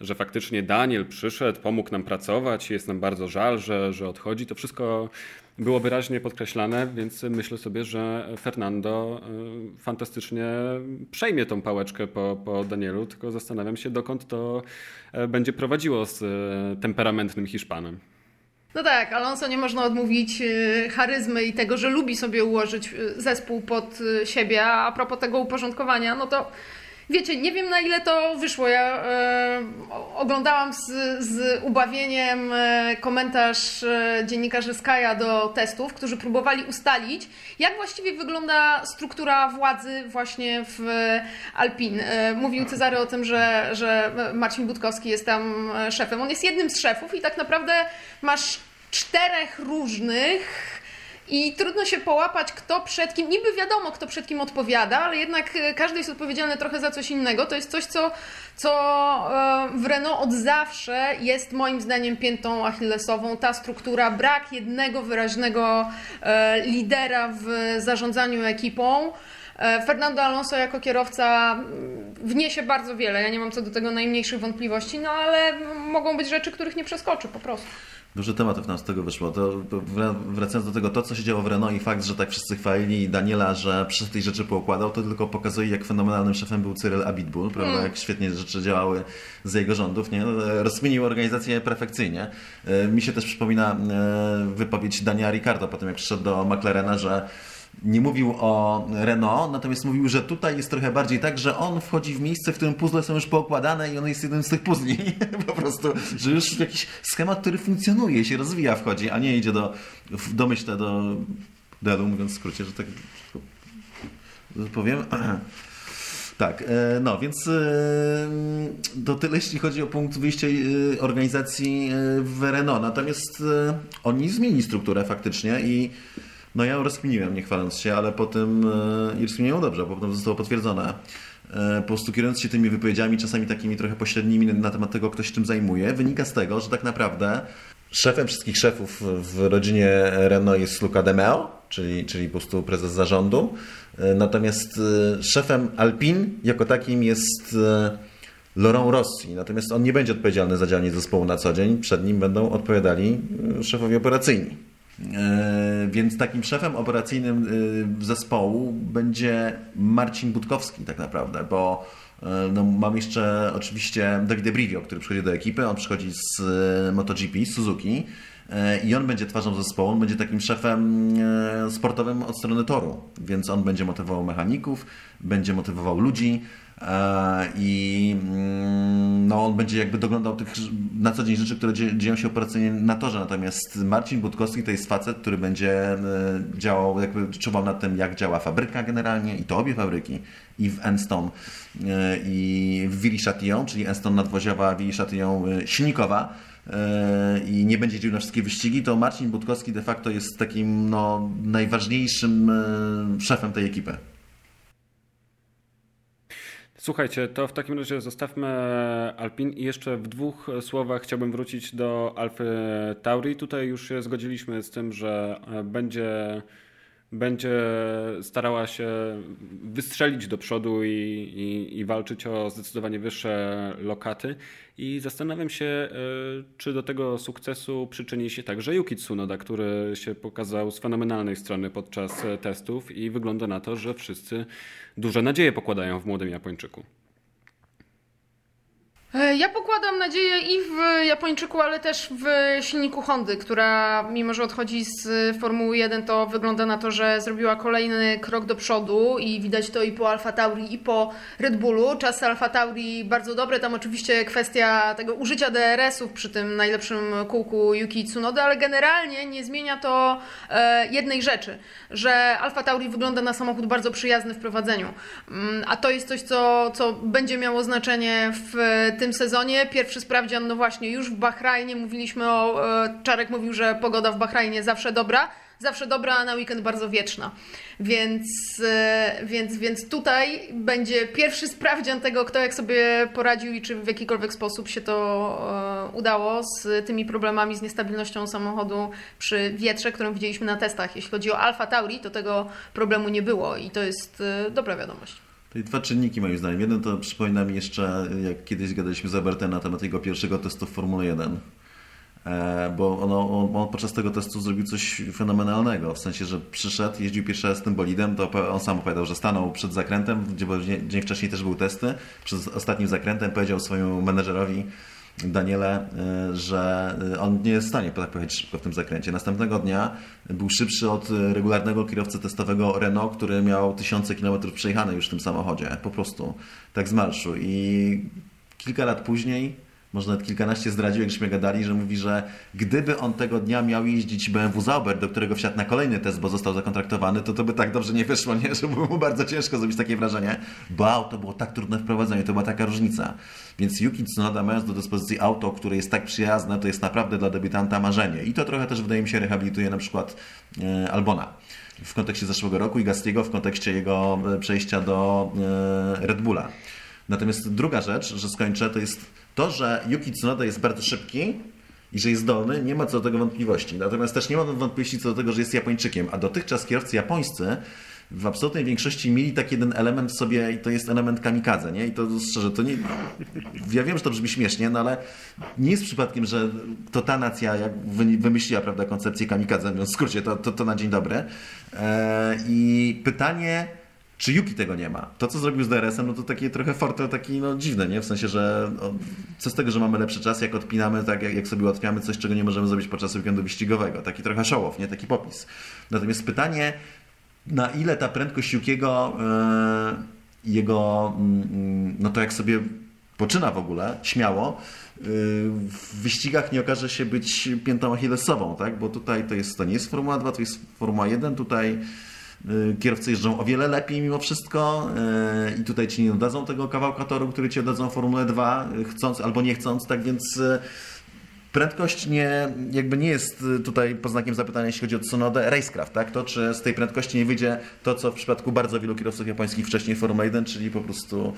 że faktycznie Daniel przyszedł, pomógł nam pracować, jest nam bardzo żal, że, że odchodzi. To wszystko było wyraźnie podkreślane, więc myślę sobie, że Fernando y, fantastycznie przejmie tą pałeczkę po, po Danielu, tylko zastanawiam się, dokąd to e, będzie prowadziło z e, temperamentnym Hiszpanem. No tak, Alonso nie można odmówić y, charyzmy i tego, że lubi sobie ułożyć y, zespół pod siebie, a propos tego uporządkowania, no to Wiecie, nie wiem na ile to wyszło. Ja e, oglądałam z, z ubawieniem e, komentarz e, dziennikarzy Skaja do testów, którzy próbowali ustalić, jak właściwie wygląda struktura władzy właśnie w Alpin. E, mówił Cezary o tym, że, że Marcin Budkowski jest tam e, szefem. On jest jednym z szefów i tak naprawdę masz czterech różnych i trudno się połapać, kto przed kim. Niby wiadomo, kto przed kim odpowiada, ale jednak e, każdy jest odpowiedzialny trochę za coś innego. To jest coś, co, co e, w Renault od zawsze jest moim zdaniem piętą achillesową. Ta struktura, brak jednego wyraźnego e, lidera w zarządzaniu ekipą. Fernando Alonso jako kierowca mm, wniesie bardzo wiele. Ja nie mam co do tego najmniejszych wątpliwości, no ale mogą być rzeczy, których nie przeskoczy po prostu. Dużo tematów nam z tego wyszło. To, wracając do tego, to co się działo w Renault i fakt, że tak wszyscy chwalili Daniela, że przez tej rzeczy poukładał, to tylko pokazuje, jak fenomenalnym szefem był Cyril Abitbul, prawda? Mm. Jak świetnie rzeczy działały za jego rządów, nie? Rozkminił organizację perfekcyjnie. E, mi się też przypomina e, wypowiedź Daniela Ricardo po tym, jak przyszedł do McLarena, że nie mówił o Renault, natomiast mówił, że tutaj jest trochę bardziej tak, że on wchodzi w miejsce, w którym puzzle są już poukładane i on jest jednym z tych puzli. po prostu, że już jakiś schemat, który funkcjonuje, się rozwija, wchodzi, a nie idzie do, domyślę do delu, mówiąc w skrócie, że tak powiem. Tak, e, no więc e, to tyle, jeśli chodzi o punkt wyjścia e, organizacji w Renault. Natomiast oni zmienili strukturę faktycznie i no ja rozkminiłem, nie chwaląc się, ale potem e, i rozkminiłem dobrze, bo potem zostało potwierdzone. E, po prostu kierując się tymi wypowiedziami, czasami takimi trochę pośrednimi na temat tego, kto się czym zajmuje, wynika z tego, że tak naprawdę szefem wszystkich szefów w rodzinie Renault jest Luca De Meo, czyli, czyli po prostu prezes zarządu. E, natomiast szefem Alpine jako takim jest Laurent Rossi. Natomiast on nie będzie odpowiedzialny za działanie zespołu na co dzień. Przed nim będą odpowiadali szefowie operacyjni. E, więc takim szefem operacyjnym e, zespołu będzie Marcin Budkowski tak naprawdę, bo e, no, mam jeszcze oczywiście Davide Brivio, który przychodzi do ekipy, on przychodzi z MotoGP, z Suzuki i on będzie twarzą zespołu, on będzie takim szefem sportowym od strony toru, więc on będzie motywował mechaników, będzie motywował ludzi, i mm, no, on będzie jakby doglądał tych na co dzień rzeczy, które dzieją się operacyjnie na torze. Natomiast Marcin Budkowski to jest facet, który będzie e, działał, jakby czuwał nad tym, jak działa fabryka generalnie i to obie fabryki i w Enston e, i w Willy Chatillon, czyli Enston nadwoziowa, Willy Chatillon silnikowa e, i nie będzie jeździł na wszystkie wyścigi, to Marcin Budkowski de facto jest takim no, najważniejszym e, szefem tej ekipy. Słuchajcie, to w takim razie zostawmy Alpin i jeszcze w dwóch słowach chciałbym wrócić do Alfy Tauri. Tutaj już się zgodziliśmy z tym, że będzie będzie starała się wystrzelić do przodu i, i, i, walczyć o zdecydowanie wyższe lokaty. I zastanawiam się, e, czy do tego sukcesu przyczyni się także Yuki Tsunoda, który się pokazał z fenomenalnej strony podczas testów i wygląda na to, że wszyscy duże nadzieje pokładają w młodym Japończyku. E, ja pokładam nadzieję i w Japończyku, ale też w silniku Hondy, która mimo, że odchodzi z Formuły 1, to wygląda na to, że zrobiła kolejny krok do przodu i widać to i po Alfa Tauri i po Red Bullu. Czas Alfa Tauri bardzo dobre, tam oczywiście kwestia tego użycia DRS-ów przy tym najlepszym kółku Yuki Tsunoda, ale generalnie nie zmienia to e, jednej rzeczy, że Alfa Tauri wygląda na samochód bardzo przyjazny w prowadzeniu, mm, a to jest coś, co, co będzie miało znaczenie w tym tym sezonie. Pierwszy sprawdzian, no właśnie, już w Bahrajnie mówiliśmy o, e, Czarek mówił, że pogoda w Bahrajnie zawsze dobra, zawsze dobra, a na weekend bardzo wieczna. Więc, e, więc, więc tutaj będzie pierwszy sprawdzian tego, kto jak sobie poradził i czy w jakikolwiek sposób się to e, udało z tymi problemami, z niestabilnością samochodu przy wietrze, którą widzieliśmy na testach. Jeśli chodzi o Alfa Tauri, to tego problemu nie było i to jest dobra wiadomość. Czyli dwa czynniki moim zdaniem. Jeden to przypomina mi jeszcze, jak kiedyś gadaliśmy z Albertem na temat jego pierwszego testu w Formule 1. E, bo on, on, podczas tego testu zrobił coś fenomenalnego. W sensie, że przyszedł, jeździł pierwszy raz z tym bolidem, to on sam opowiadał, że stanął przed zakrętem, gdzie dzień wcześniej też były testy. Przed ostatnim zakrętem powiedział swojemu menedżerowi, Daniele, y, że y, on nie jest w stanie tak pojechać szybko w tym zakręcie. Następnego dnia był szybszy od regularnego kierowcy testowego Renault, który miał tysiące kilometrów przejechane już w tym samochodzie. Po prostu tak z marszu. I kilka lat później może nawet kilkanaście zdradził, jak gadali, że mówi, że gdyby on tego dnia miał jeździć BMW Zauber, do którego wsiadł na kolejny test, bo został zakontraktowany, to to by tak dobrze nie wyszło, nie? że było mu bardzo ciężko zrobić takie wrażenie, bo auto było tak trudne w prowadzeniu, to była taka różnica. Więc Yuki Tsunoda mając do dyspozycji auto, które jest tak przyjazne, to jest naprawdę dla debiutanta marzenie. I to trochę też wydaje mi się rehabilituje na przykład e, Albona w kontekście zeszłego roku i Gastiego w kontekście jego e, przejścia do e, Red Bulla. Natomiast druga rzecz, że skończę, to jest to, że Yuki Tsunoda jest bardzo szybki i że jest zdolny, nie ma co do tego wątpliwości. Natomiast też nie ma wątpliwości co do tego, że jest Japończykiem, a dotychczas kierowcy japońscy w absolutnej większości mieli taki jeden element w sobie i to jest element kamikadze, nie? I to szczerze, to nie... Ja wiem, że to brzmi śmiesznie, no ale nie jest przypadkiem, że to ta nacja jak wymyśliła, prawda, koncepcję kamikadze, w skrócie, to, to, to na dzień dobry. Eee, I pytanie czy Yuki tego nie ma? To, co zrobił z DRS-em, no to takie trochę fortel taki no, dziwne, nie? W sensie, że no, co z tego, że mamy lepszy czas, jak odpinamy, tak jak, jak sobie ułatwiamy coś, czego nie możemy zrobić podczas weekendu wyścigowego. Taki trochę show nie? Taki popis. Natomiast pytanie, na ile ta prędkość Yukiego, yy, jego, yy, no to jak sobie poczyna w ogóle, śmiało, yy, w wyścigach nie okaże się być piętą achillesową, tak? Bo tutaj to jest, to nie jest Formuła 2, to jest Formuła 1, tutaj kierowcy jeżdżą o wiele lepiej mimo wszystko y, i tutaj ci nie oddadzą tego kawałka toru, który ci oddadzą Formule 2, y, chcąc albo nie chcąc, tak więc prędkość nie, jakby nie jest tutaj pod znakiem zapytania, jeśli chodzi o Tsunodę, racecraft, tak? To, czy z tej prędkości nie wyjdzie to, co w przypadku bardzo wielu kierowców japońskich wcześniej w Formule 1, czyli po prostu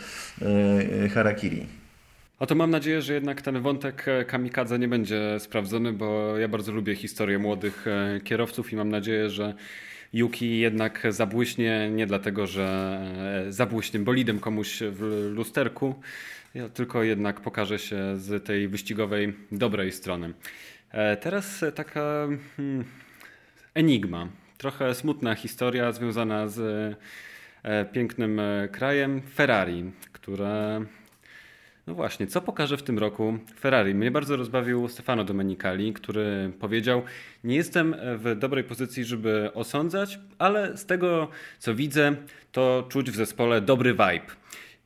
yy, harakiri. O to mam nadzieję, że jednak ten wątek e, kamikadze nie będzie sprawdzony, bo ja bardzo lubię historię młodych e, kierowców i mam nadzieję, że Yuki jednak zabłyśnie nie dlatego, że e, zabłyśnie bolidem komuś w lusterku, tylko jednak pokaże się z tej wyścigowej dobrej strony. E, teraz taka hmm, enigma, trochę smutna historia związana z e, pięknym krajem Ferrari, które no właśnie, co pokaże w tym roku Ferrari? Mnie bardzo rozbawił Stefano Domenicali, który powiedział: Nie jestem w dobrej pozycji, żeby osądzać, ale z tego co widzę, to czuć w zespole dobry vibe.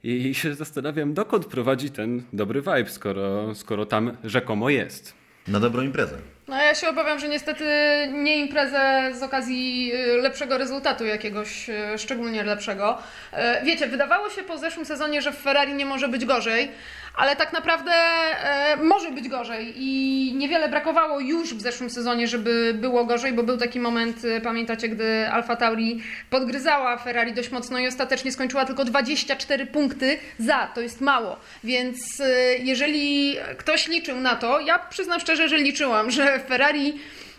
I się zastanawiam, dokąd prowadzi ten dobry vibe, skoro, skoro tam rzekomo jest. Na dobrą imprezę. No ja się obawiam, że niestety nie imprezę z okazji y, lepszego rezultatu jakiegoś y, szczególnie lepszego. Y, Wiecie, wydawało się po zeszłym sezonie, że w Ferrari nie może być gorzej, ale tak naprawdę e, może być gorzej i niewiele brakowało już w zeszłym sezonie, żeby było gorzej, bo był taki moment, e, pamiętacie, gdy Alfa Tauri podgryzała Ferrari dość mocno i ostatecznie skończyła tylko 24 punkty za, to jest mało, więc e, jeżeli ktoś liczył na to, ja przyznam szczerze, że liczyłam, że Ferrari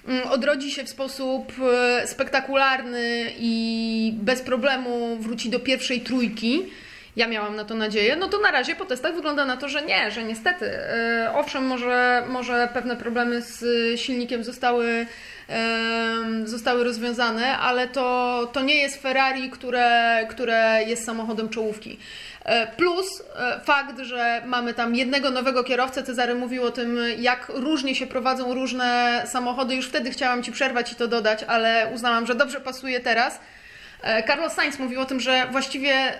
mm, odrodzi się w sposób e, spektakularny i bez problemu wróci do pierwszej trójki, ja miałam na to nadzieję, no to na razie po testach wygląda na to, że nie, że niestety. E, owszem, może, może pewne problemy z silnikiem zostały, zostały rozwiązane, ale to, to nie jest Ferrari, które, które jest samochodem czołówki. E, Plus e, fakt, że mamy tam jednego nowego kierowcę, Cezary mówił o tym, jak różnie się prowadzą różne samochody. Już wtedy chciałam Ci przerwać i to dodać, ale uznałam, że dobrze pasuje teraz. Carlos Sainz mówił o tym, że właściwie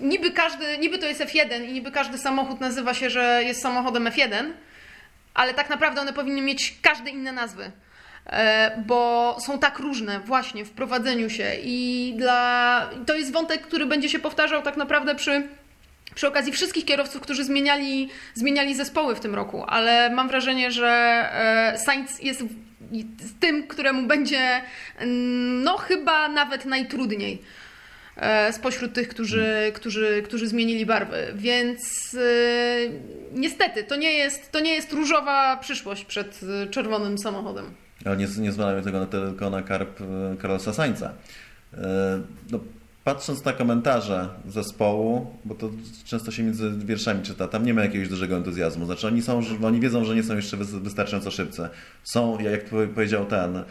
niby każdy, niby to jest F1 i niby każdy samochód nazywa się, że jest samochodem F1, ale tak naprawdę one powinny mieć każde inne nazwy. E, Bo są tak różne właśnie w prowadzeniu się i dla... to jest wątek, który będzie się powtarzał tak naprawdę przy, przy okazji wszystkich kierowców, którzy zmieniali, zmieniali zespoły w tym roku, ale mam wrażenie, że e, Sainz jest tym, któremu będzie mm, no chyba nawet najtrudniej spośród tych, którzy, którzy, którzy zmienili barwy. Więc e, niestety to nie, jest, to nie jest różowa przyszłość przed e, czerwonym samochodem. Ale nie, nie zwalamy tego na, tylko na karp e, Carlosa. E, No, patrząc na komentarze zespołu, bo to często się między wierszami czyta, tam nie ma jakiegoś dużego entuzjazmu. Znaczy oni, są, oni wiedzą, że nie są jeszcze wys- wystarczająco szybcy. Są, jak powiedział ten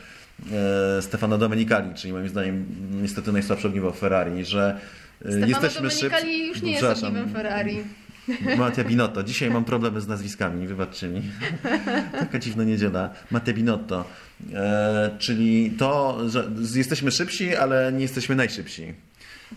e, Stefano Domenicali, czyli moim zdaniem niestety najsłabsze ogniwo w Ferrari, że e, Stefano jesteśmy. Domenicali już nie jest ogniwem Ferrari. Mattia Binotto. Dzisiaj mam problemy z nazwiskami, wybaczcie mi. Taka dziwna niedziela. Mattia Binotto. E, czyli to, że jesteśmy szybsi, ale nie jesteśmy najszybsi.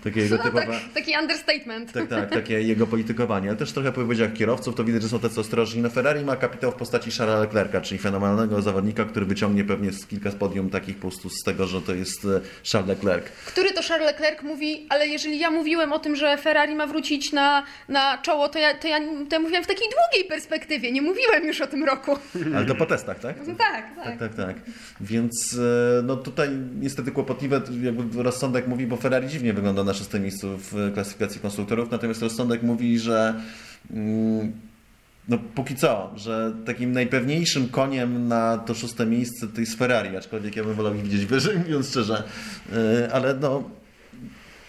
Takie jego No, typowe... tak, taki understatement. Tak, tak, takie jego politykowanie. Ale też trochę po wypowiedziach kierowców to widać, że są tacy ostrożni. No Ferrari ma kapitał w postaci Charlesa Leclerca, czyli fenomenalnego zawodnika, który wyciągnie pewnie z kilka z podium takich po prostu z tego, że to jest e, Charles Leclerc. Który to Charles Leclerc mówi, ale jeżeli ja mówiłem o tym, że Ferrari ma wrócić na, na czoło, to ja, to, ja, to ja mówiłem w takiej długiej perspektywie, nie mówiłem już o tym roku. Ale to po testach, tak? No tak, tak. Tak, tak, tak. Więc e, no tutaj niestety kłopotliwe, jakby rozsądek mówi, bo Ferrari dziwnie wygląda na szóstym miejscu w klasyfikacji konstruktorów, natomiast rozsądek mówi, że mm, no póki co, że takim najpewniejszym koniem na to szóste miejsce to jest Ferrari, aczkolwiek ja bym wolał ich widzieć wyżej, mówiąc szczerze, E, ale no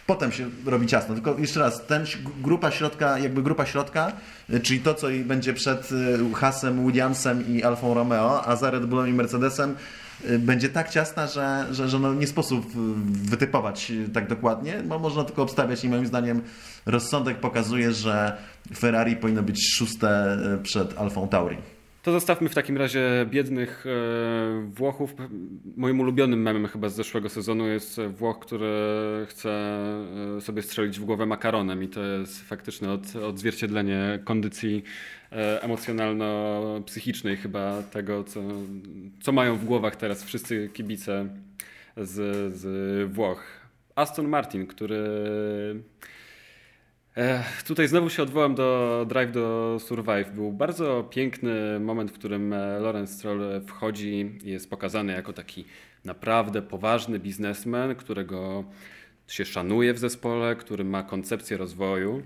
potem się robi ciasno. Tylko jeszcze raz, ten grupa środka, jakby grupa środka, y, czyli to, co będzie przed y, Hasem, Williamsem i Alfą Romeo, a za Red Bullem i Mercedesem będzie tak ciasna, że, że, że no nie sposób y, wytypować y, tak dokładnie, bo można tylko obstawiać i moim zdaniem rozsądek pokazuje, że Ferrari powinno być szóste y, przed Alfą Tauri. To zostawmy w takim razie biednych e, Włochów. Moim ulubionym memem chyba z zeszłego sezonu jest Włoch, który chce e, sobie strzelić w głowę makaronem i to jest faktyczne od, odzwierciedlenie kondycji e, emocjonalno-psychicznej chyba tego, co, co mają w głowach teraz wszyscy kibice z, z Włoch. Aston Martin, który Tutaj znowu się odwołam do Drive do Survive. Był bardzo piękny moment, w którym e, Lawrence Stroll wchodzi i jest pokazany jako taki naprawdę poważny biznesmen, którego się szanuje w zespole, który ma koncepcję rozwoju.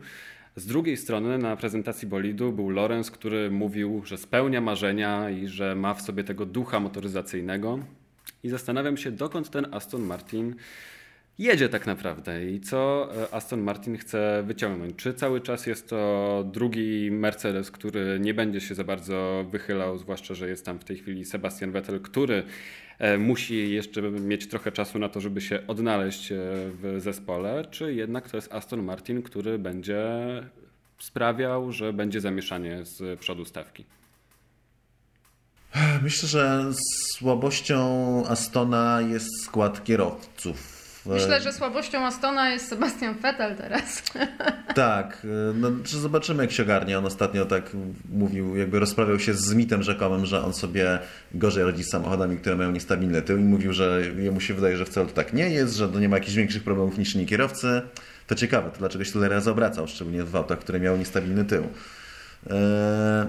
Z drugiej strony na prezentacji bolidu był Lorenz, który mówił, że spełnia marzenia i że ma w sobie tego ducha motoryzacyjnego. I zastanawiam się, dokąd ten Aston Martin jedzie tak naprawdę i co e, Aston Martin chce wyciągnąć. Czy cały czas jest to drugi Mercedes, który nie będzie się za bardzo wychylał, zwłaszcza, że jest tam w tej chwili Sebastian Vettel, który e, musi jeszcze mieć trochę czasu na to, żeby się odnaleźć e, w zespole, czy jednak to jest Aston Martin, który będzie sprawiał, że będzie zamieszanie z przodu stawki. Myślę, że słabością Astona jest skład kierowców. Myślę, że słabością Astona jest Sebastian Vettel teraz. Tak, no, czy zobaczymy jak się ogarnie. On ostatnio tak mówił, jakby rozprawiał się z mitem rzekomym, że on sobie gorzej radzi z samochodami, które mają niestabilny tył i mówił, że jemu się wydaje, że wcale to tak nie jest, że nie ma jakichś większych problemów niż inni kierowcy. To ciekawe, to dlaczego się tyle razy obracał, szczególnie w autach, które miały niestabilny tył. Eee,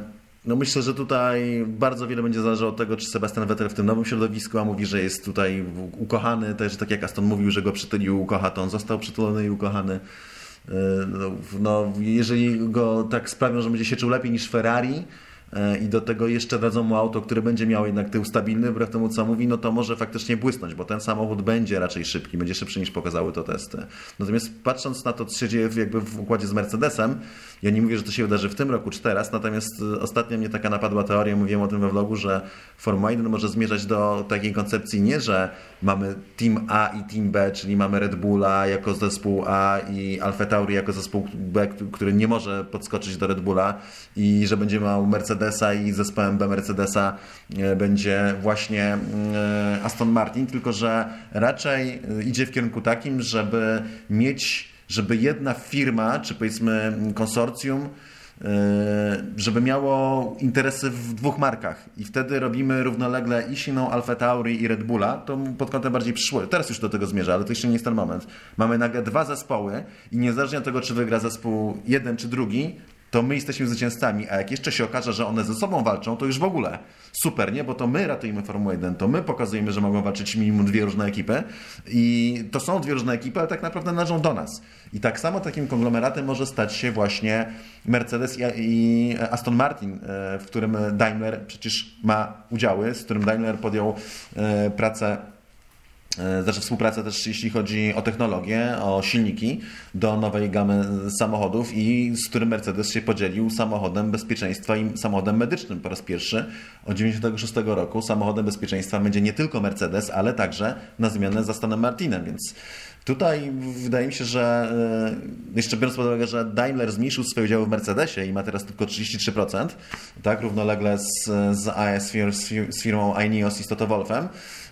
no myślę, że tutaj bardzo wiele będzie zależało od tego, czy Sebastian Vettel w tym nowym środowisku, a mówi, że jest tutaj ukochany, też tak jak Aston mówił, że go przytulił ukocha, to on został przytulony i ukochany. Eee, no, jeżeli go tak sprawią, że będzie się czuł lepiej niż Ferrari, E, i do tego jeszcze dadzą mu auto, które będzie miało jednak tył stabilny, wbrew temu co mówi, no to może faktycznie błysnąć, bo ten samochód będzie raczej szybki, będzie szybszy niż pokazały to testy. Natomiast patrząc na to, co się dzieje jakby w układzie z Mercedesem, ja nie mówię, że to się wydarzy w tym roku czy teraz, natomiast e, ostatnio mnie taka napadła teoria, mówiłem o tym we vlogu, że Formuła 1 może zmierzać do takiej koncepcji nie, że mamy Team A i Team B, czyli mamy Red Bulla jako zespół A i Alfa Tauri jako zespół B, który nie może podskoczyć do Red Bulla i że będzie miał Mercedesa i zespołem B Mercedesa e, będzie właśnie e, Aston Martin, tylko że raczej idzie w kierunku takim, żeby mieć żeby jedna firma, czy powiedzmy konsorcjum, e, żeby miało interesy w dwóch markach i wtedy robimy równolegle i silną Alfa Tauri i Red Bulla, to pod kątem bardziej przyszło. Teraz już do tego zmierza, ale to jeszcze nie jest ten moment. Mamy nagle dwa zespoły i niezależnie od tego, czy wygra zespół jeden czy drugi, to my jesteśmy zwycięzcami, a jak jeszcze się okaże, że one ze sobą walczą, to już w ogóle super, nie? Bo to my ratujemy Formułę 1, to my pokazujemy, że mogą walczyć minimum dwie różne ekipy i to są dwie różne ekipy, ale tak naprawdę należą do nas. I tak samo takim konglomeratem może stać się właśnie Mercedes i Aston Martin, e, w którym Daimler przecież ma udziały, z którym Daimler podjął e, pracę znaczy współpracę też jeśli chodzi o technologię, o silniki do nowej gamy samochodów i z którym Mercedes się podzielił samochodem bezpieczeństwa i samochodem medycznym po raz pierwszy od 1996 roku. Samochodem bezpieczeństwa będzie nie tylko Mercedes, ale także na zmianę za Stanem Martinem, więc Tutaj wydaje mi się, że e, jeszcze biorąc pod uwagę, że Daimler zmniejszył swoje udziały w Mercedesie i ma teraz tylko 33%, tak, równolegle z, z AS, z firmą Ineos i Toto Wolfem, Y,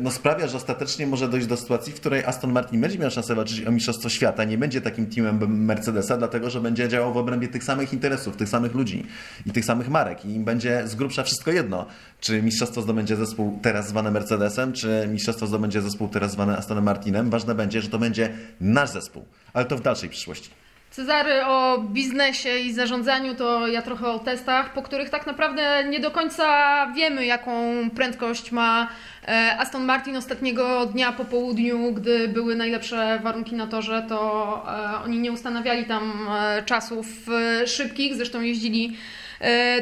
no sprawia, że ostatecznie może dojść do sytuacji, w której Aston Martin będzie miał szansę walczyć o Mistrzostwo Świata, nie będzie takim teamem Mercedesa, dlatego że będzie działał w obrębie tych samych interesów, tych samych ludzi i tych samych marek i im będzie z grubsza wszystko jedno, czy mistrzostwo zdobędzie zespół teraz zwany Mercedesem, czy mistrzostwo zdobędzie zespół teraz zwany Astonem Martinem. Ważne będzie, że to będzie nasz zespół, ale to w dalszej przyszłości. Cezary o biznesie i zarządzaniu to ja trochę o testach, po których tak naprawdę nie do końca wiemy, jaką prędkość ma e, Aston Martin ostatniego dnia po południu, gdy były najlepsze warunki na torze, to e, oni nie ustanawiali tam e, czasów szybkich, zresztą jeździli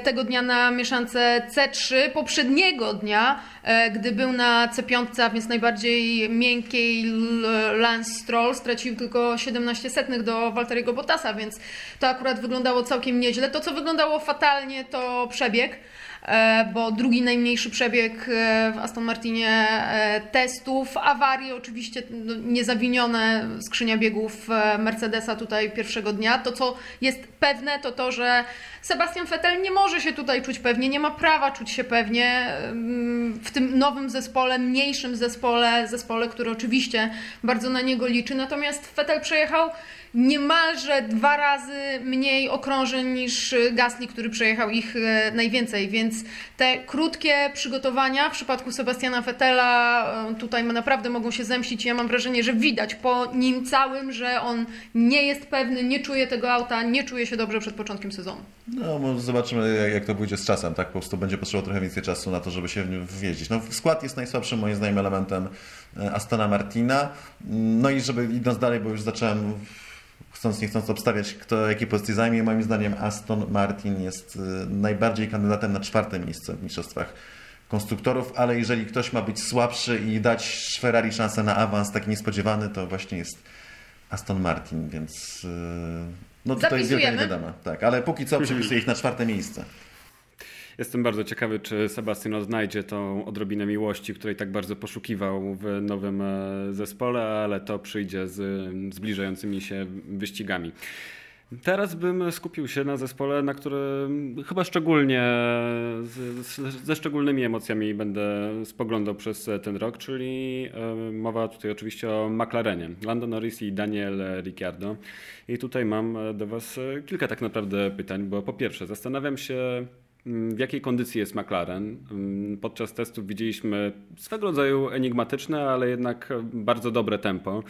tego dnia na mieszance C3, poprzedniego dnia, e, gdy był na C5, a więc najbardziej miękkiej Lance Stroll, stracił tylko 17 setnych do Walteriego Bottasa, więc to akurat wyglądało całkiem nieźle. To, co wyglądało fatalnie, to przebieg. E, bo drugi najmniejszy przebieg e, w Aston Martinie e, testów, awarie oczywiście no, niezawinione, skrzynia biegów Mercedesa tutaj pierwszego dnia. To, co jest pewne, to to, że Sebastian Vettel nie może się tutaj czuć pewnie, nie ma prawa czuć się pewnie w tym nowym zespole, mniejszym zespole, zespole, który oczywiście bardzo na niego liczy. Natomiast Vettel przejechał niemalże dwa razy mniej okrążeń niż Gasly, który przejechał ich e, najwięcej, więc te krótkie przygotowania w przypadku Sebastiana Vettela e, tutaj naprawdę mogą się zemścić. Ja mam wrażenie, że widać po nim całym, że on nie jest pewny, nie czuje tego auta, nie czuje się dobrze przed początkiem sezonu. No, zobaczymy jak to pójdzie z czasem, tak? Po prostu będzie potrzebował trochę więcej czasu na to, żeby się wjeździć. No, skład jest najsłabszym moim zdaniem elementem e, Astona Martina. No i żeby idąc dalej, bo już zacząłem chcąc nie chcąc obstawiać, kto jakie pozycje zajmie, moim zdaniem Aston Martin jest y, najbardziej kandydatem na czwarte miejsce w mistrzostwach konstruktorów, ale jeżeli ktoś ma być słabszy i dać Ferrari szansę na awans taki niespodziewany, to właśnie jest Aston Martin, więc y, no tutaj jest wielka niewiadoma. Tak, ale póki co przepisuję ich na czwarte miejsce. Jestem bardzo ciekawy, czy Sebastian odnajdzie tą odrobinę miłości, której tak bardzo poszukiwał w nowym e, zespole, ale to przyjdzie z zbliżającymi się wyścigami. Teraz bym skupił się na zespole, na którym chyba szczególnie, ze szczególnymi emocjami będę spoglądał przez ten rok, czyli e, mowa tutaj oczywiście o McLarenie. Lando Norris i Daniel Ricciardo. I tutaj mam do Was kilka tak naprawdę pytań, bo po pierwsze zastanawiam się, w jakiej kondycji jest McLaren. Podczas testów widzieliśmy swego rodzaju enigmatyczne, ale jednak bardzo dobre tempo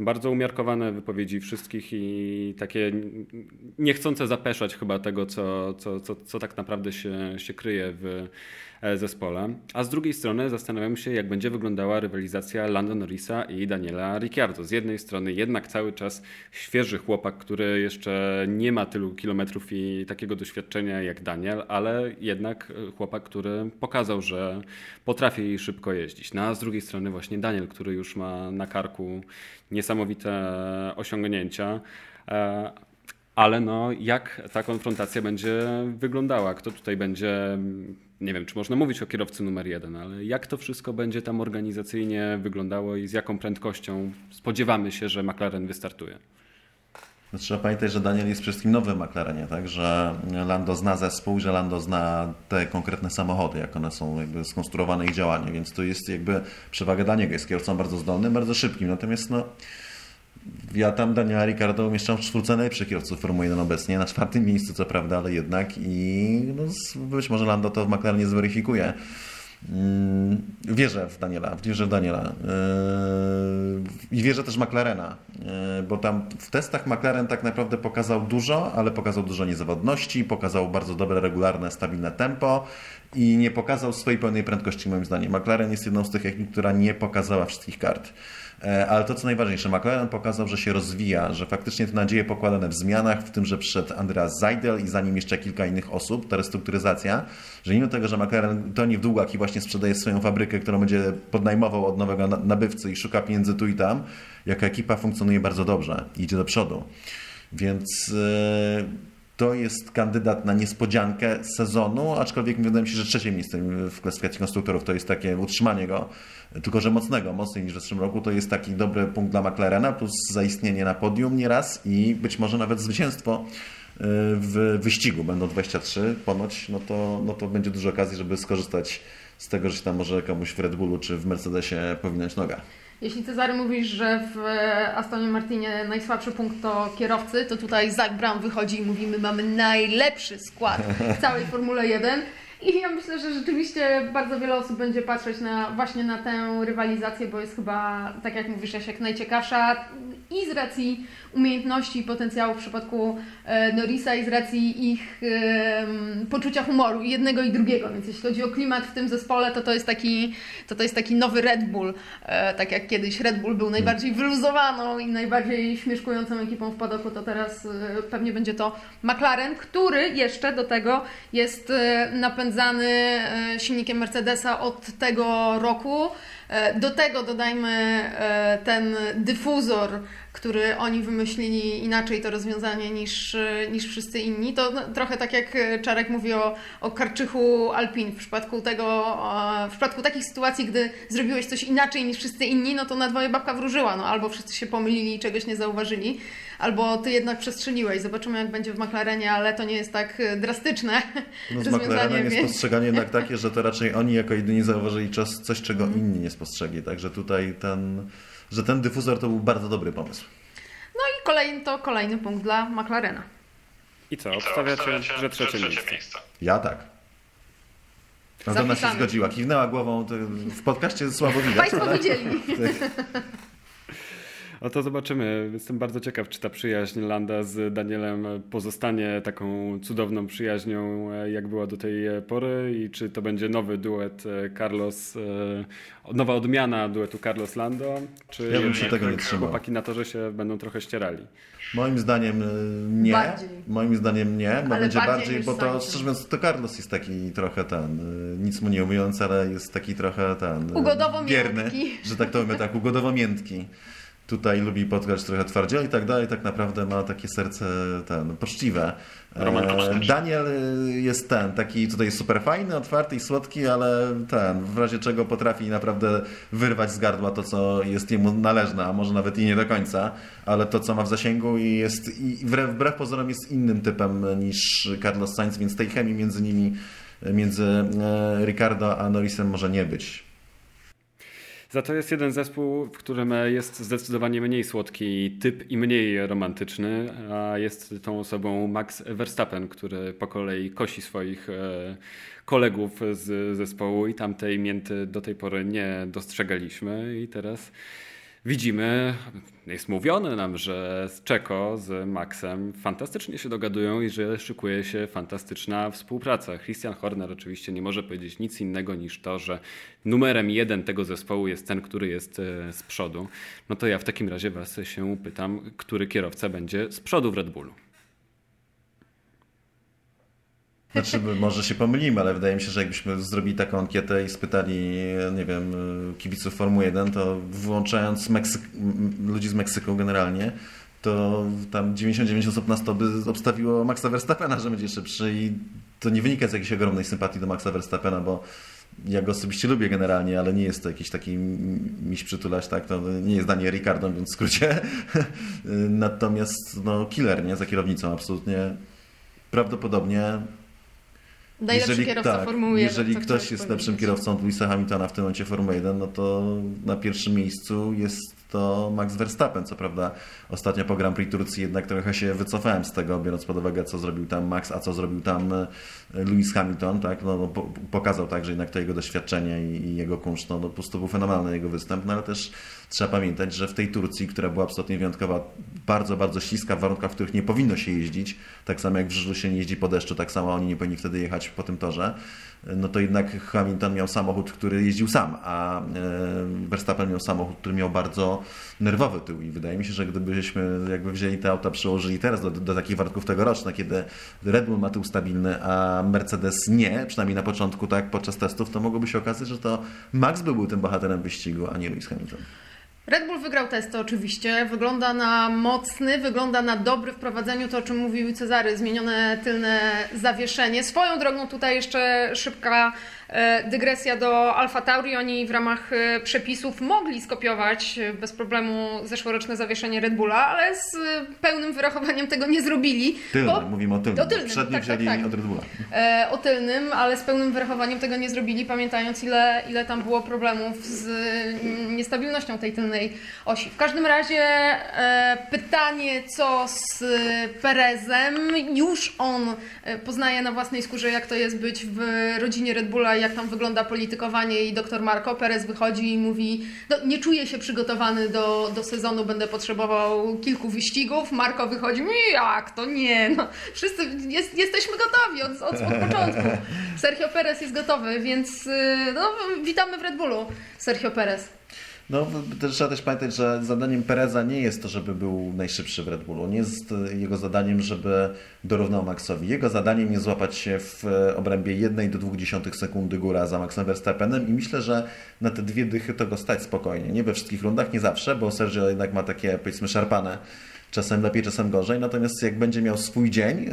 bardzo umiarkowane wypowiedzi wszystkich i takie niechcące zapeszać chyba tego, co, co, co, co tak naprawdę się, się kryje w zespole. A z drugiej strony zastanawiam się, jak będzie wyglądała rywalizacja Lando Norrisa i Daniela Ricciardo. Z jednej strony jednak cały czas świeży chłopak, który jeszcze nie ma tylu kilometrów i takiego doświadczenia jak Daniel, ale jednak chłopak, który pokazał, że potrafi szybko jeździć. No a z drugiej strony właśnie Daniel, który już ma na karku niesamowite osiągnięcia. Ale no, jak ta konfrontacja będzie wyglądała? Kto tutaj będzie, nie wiem, czy można mówić o kierowcy numer jeden, ale jak to wszystko będzie tam organizacyjnie wyglądało i z jaką prędkością spodziewamy się, że McLaren wystartuje? No, trzeba pamiętać, że Daniel jest przede wszystkim nowy w McLarenie, tak? że Lando zna zespół, że Lando zna te konkretne samochody, jak one są jakby skonstruowane i działanie, więc to jest jakby przewaga dla niego. Jest kierowcą bardzo zdolnym, bardzo szybkim, natomiast no, ja tam Daniela Ricardo umieszczam w czwórce najlepszych kierowców Formuły 1 obecnie, na czwartym miejscu co prawda, ale jednak i no, być może Lando to w McLarenie zweryfikuje. Mm, wierzę w Daniela, wierzę w Daniela yy, i wierzę też McLarena, yy, bo tam w testach McLaren tak naprawdę pokazał dużo, ale pokazał dużo niezawodności, pokazał bardzo dobre, regularne, stabilne tempo i nie pokazał swojej pełnej prędkości moim zdaniem. McLaren jest jedną z tych ekip, która nie pokazała wszystkich kart. E, ale to, co najważniejsze, McLaren pokazał, że się rozwija, że faktycznie te nadzieje pokładane w zmianach, w tym, że przyszedł Andreas Seidel i za nim jeszcze kilka innych osób, ta restrukturyzacja, że mimo tego, że McLaren to nie w długach i właśnie sprzedaje swoją fabrykę, którą będzie podnajmował od nowego nabywcy i szuka pieniędzy tu i tam, jako ekipa funkcjonuje bardzo dobrze idzie do przodu. Więc yy, to jest kandydat na niespodziankę sezonu, aczkolwiek wydaje mi się, że trzecie miejsce w klasyfikacji konstruktorów to jest takie utrzymanie go, tylko że mocnego, mocniej niż w zeszłym roku. To jest taki dobry punkt dla McLarena, plus zaistnienie na podium nieraz i być może nawet zwycięstwo y, w wyścigu. Będą 23 ponoć, no to, no to będzie dużo okazji, żeby skorzystać z tego, że się tam może komuś w Red Bullu czy w Mercedesie powinąć noga. Jeśli Cezary mówisz, że w e, Astonie Martinie najsłabszy punkt to kierowcy, to tutaj Zach Brown wychodzi i mówimy, mamy najlepszy skład w całej Formule 1. I ja myślę, że rzeczywiście bardzo wiele osób będzie patrzeć na, właśnie na tę rywalizację, bo jest chyba, tak jak mówisz, Jasiek, najciekawsza i z racji umiejętności i potencjału w przypadku e, Norisa i z racji ich poczucia humoru jednego i drugiego. Więc jeśli chodzi o klimat w tym zespole, to to jest taki, to to jest taki nowy Red Bull. E, tak jak kiedyś Red Bull był najbardziej wyluzowaną i najbardziej śmieszkującą ekipą w padoku, to teraz e, pewnie będzie to McLaren, który jeszcze do tego jest napędzany silnikiem Mercedesa od tego roku. Do tego dodajmy ten dyfuzor który oni wymyślili inaczej to rozwiązanie niż, niż wszyscy inni. To no, trochę tak jak Czarek mówi o, o Karczychu Alpin. W przypadku tego, w przypadku takich sytuacji, gdy zrobiłeś coś inaczej niż wszyscy inni, no to na dwoje babka wróżyła. No, albo wszyscy się pomylili i czegoś nie zauważyli, albo ty jednak przestrzeliłeś. Zobaczymy jak będzie w McLarenie, ale to nie jest tak drastyczne no, z McLarenem jest postrzeganie jednak takie, że to raczej oni jako jedyni zauważyli coś, czego mhm. inni nie spostrzegli. Także tutaj ten że ten dyfuzor to był bardzo dobry pomysł. No i kolejny, to kolejny punkt dla McLarena. I co, obstawiacie, że trzecie, miejsce. miejsce? Ja tak. Madonna się zgodziła, kiwnęła głową. w podcaście słabo widać. Państwo widzieli. No to zobaczymy. Jestem bardzo ciekaw, czy ta przyjaźń Landa z Danielem pozostanie taką cudowną przyjaźnią, e, jak była do tej pory i czy to będzie nowy duet e, Carlos, e, nowa odmiana duetu Carlos Lando, czy ja bym się tego nie trzymał. chłopaki na torze się będą trochę ścierali. Moim zdaniem nie. Bardziej. Moim zdaniem nie, bo ale będzie bardziej, bardziej bo to szczerze mówiąc to Carlos jest taki trochę ten, nic mu nie umiejąc, ale jest taki trochę ten ugodowo bierny, że tak to mówię, tak, ugodowo miętki tutaj lubi podgrać trochę twardziej i tak dalej, tak naprawdę ma takie serce ten, poczciwe. Romantyczne. E, Daniel jest ten, taki tutaj super fajny, otwarty i słodki, ale ten, w razie czego potrafi naprawdę wyrwać z gardła to, co jest jemu należne, a może nawet i nie do końca, ale to, co ma w zasięgu i jest, i wbrew, wbrew pozorom jest innym typem niż Carlos Sainz, więc tej chemii między nimi, między e, Ricardo a Norrisem może nie być. Za to jest jeden zespół, w którym jest zdecydowanie mniej słodki typ i mniej romantyczny, a jest tą osobą Max Verstappen, który po kolei kosi swoich e, kolegów z zespołu i tamtej mięty do tej pory nie dostrzegaliśmy. I teraz widzimy, jest mówione nam, że Czeko, z Maxem fantastycznie się dogadują i że szykuje się fantastyczna współpraca. Christian Horner oczywiście nie może powiedzieć nic innego niż to, że numerem jeden tego zespołu jest ten, który jest e, z przodu. No to ja w takim razie was się pytam, który kierowca będzie z przodu w Red Bullu. Znaczy, może się pomylimy, ale wydaje mi się, że jakbyśmy zrobili taką ankietę i spytali, nie wiem, kibiców Formuły 1, to wyłączając Meksyk ludzi z Meksyku generalnie, to tam 99 osób na 100 by obstawiło Maxa Verstappena, że będzie szybszy i to nie wynika z jakiejś ogromnej sympatii do Maxa Verstappena, bo ja go osobiście lubię generalnie, ale nie jest to jakiś taki miś przytulać, tak? To nie jest Daniel Ricardo, więc w skrócie. Natomiast no, killer, nie? Za kierownicą absolutnie. Prawdopodobnie Najlepszy jeżeli, kierowca tak, Formuły 1. Jeżeli co ktoś jest powiedzieć. lepszym kierowcą od Louisa Hamiltona w tym momencie Formuły 1, no to na pierwszym miejscu jest to Max Verstappen. Co prawda ostatnio po Grand Prix Turcji jednak trochę się wycofałem z tego, biorąc pod uwagę co zrobił tam Max, a co zrobił tam e, Lewis Hamilton. Tak? No, no, po- pokazał tak, że jednak to jego doświadczenie i, i jego kunszt, no, no po prostu był fenomenalny jego występ, no ale też trzeba pamiętać, że w tej Turcji, która była absolutnie wyjątkowa, bardzo, bardzo śliska, w warunkach, w których nie powinno się jeździć, tak samo jak w Żyrzu się nie jeździ po deszczu, tak samo oni nie powinni wtedy jechać po tym torze, no to jednak Hamilton miał samochód, który jeździł sam, a e, Verstappen miał samochód, który miał bardzo nerwowy tył i wydaje mi się, że gdybyśmy jakby wzięli te auta, przełożyli teraz do, do takich warunków tegorocznych, kiedy Red Bull ma tył stabilny, a Mercedes nie, przynajmniej na początku, tak, podczas testów, to mogłoby się okazać, że to Max by był tym bohaterem wyścigu, a nie Lewis Hamilton. Red Bull wygrał testy oczywiście, wygląda na mocny, wygląda na dobry w prowadzeniu, to o czym mówił Cezary, zmienione tylne zawieszenie. Swoją drogą tutaj jeszcze szybka dygresja do Alfa Tauri. Oni w ramach e, przepisów mogli skopiować e, bez problemu zeszłoroczne zawieszenie Red Bulla, ale z e, pełnym wyrachowaniem tego nie zrobili. Tylny, bo- mówimy o tylnym. O tylnym, Przedni tak, tak, wzięli tak. od Red Bulla. e, o tylnym, ale z pełnym wyrachowaniem tego nie zrobili, pamiętając ile, ile tam było problemów z niestabilnością tej tylnej osi. W każdym razie e, pytanie, co z Perezem. Już on e, poznaje na własnej skórze, jak to jest być w rodzinie Red Bulla, jak tam wygląda politykowanie i doktor Marco Perez wychodzi i mówi, no, nie czuję się przygotowany do, do sezonu, będę potrzebował kilku wyścigów. Marco wychodzi, "Nie, jak to nie, no, wszyscy jest, jesteśmy gotowi od, od, od początku. Sergio Perez jest gotowy, więc y, no, witamy w Red Bullu, Sergio Perez. No, trzeba też pamiętać, że zadaniem Pereza nie jest to, żeby był najszybszy w Red Bullu. Nie jest jego zadaniem, żeby dorównał Maxowi. Jego zadaniem jest złapać się w obrębie 1 do 0,2 sekundy góra za Maxem Verstappenem i myślę, że na te dwie dychy to go stać spokojnie. Nie we wszystkich rundach, nie zawsze, bo Sergio jednak ma takie, powiedzmy, szarpane czasem lepiej, czasem gorzej, natomiast jak będzie miał swój dzień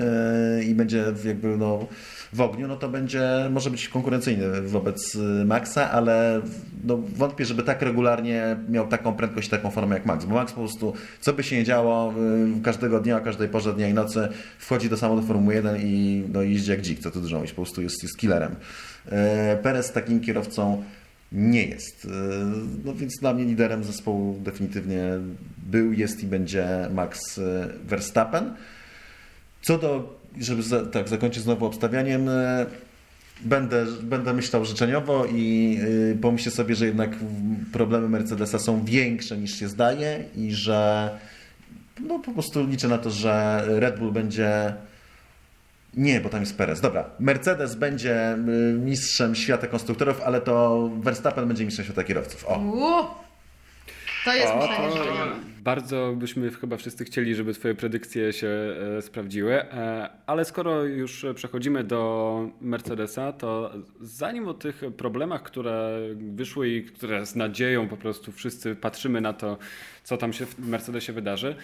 yy, i będzie jakby no, w ogniu, no to będzie, może być konkurencyjny wobec yy, Maxa, ale no, wątpię, żeby tak regularnie miał taką prędkość, taką formę jak Max, bo Max po prostu, co by się nie działo, yy, każdego dnia, o każdej porze dnia i nocy wchodzi do samochodu Formuły 1 i no, jeździ jak dzik, co tu dużo mówić, po prostu jest, jest killerem. Yy, Perez takim kierowcą nie jest. No więc dla mnie liderem zespołu definitywnie był, jest i będzie Max Verstappen. Co do, żeby za, tak zakończyć znowu obstawianiem, yy, będę, będę myślał życzeniowo i yy, pomyślę sobie, że jednak problemy Mercedesa są większe niż się zdaje i że no po prostu liczę na to, że Red Bull będzie nie, bo tam jest Perez. Dobra, Mercedes będzie y, mistrzem świata konstruktorów, ale to Verstappen będzie mistrzem świata kierowców. O, To jest O, to. Bardzo byśmy chyba wszyscy chcieli, żeby Twoje predykcje się e, sprawdziły, e, ale skoro już przechodzimy do Mercedesa, to zanim o tych problemach, które wyszły i które z nadzieją po prostu wszyscy patrzymy na to, co tam się w Mercedesie wydarzy,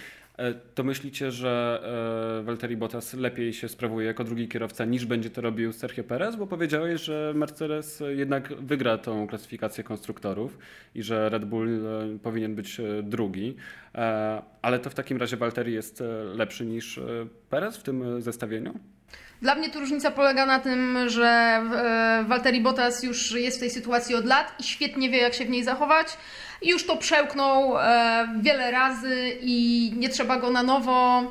to myślicie, że e, Valtteri Bottas lepiej się sprawuje jako drugi kierowca niż będzie to robił Sergio Perez? Bo powiedziałeś, że Mercedes jednak wygra tą klasyfikację konstruktorów i że Red Bull e, powinien być e, drugi. E, Ale to w takim razie Valtteri jest e, lepszy niż e, Perez w tym e, zestawieniu? Dla mnie tu różnica polega na tym, że e, Valtteri Bottas już jest w tej sytuacji od lat i świetnie wie, jak się w niej zachować. Już to przełknął e, wiele razy i nie trzeba go na nowo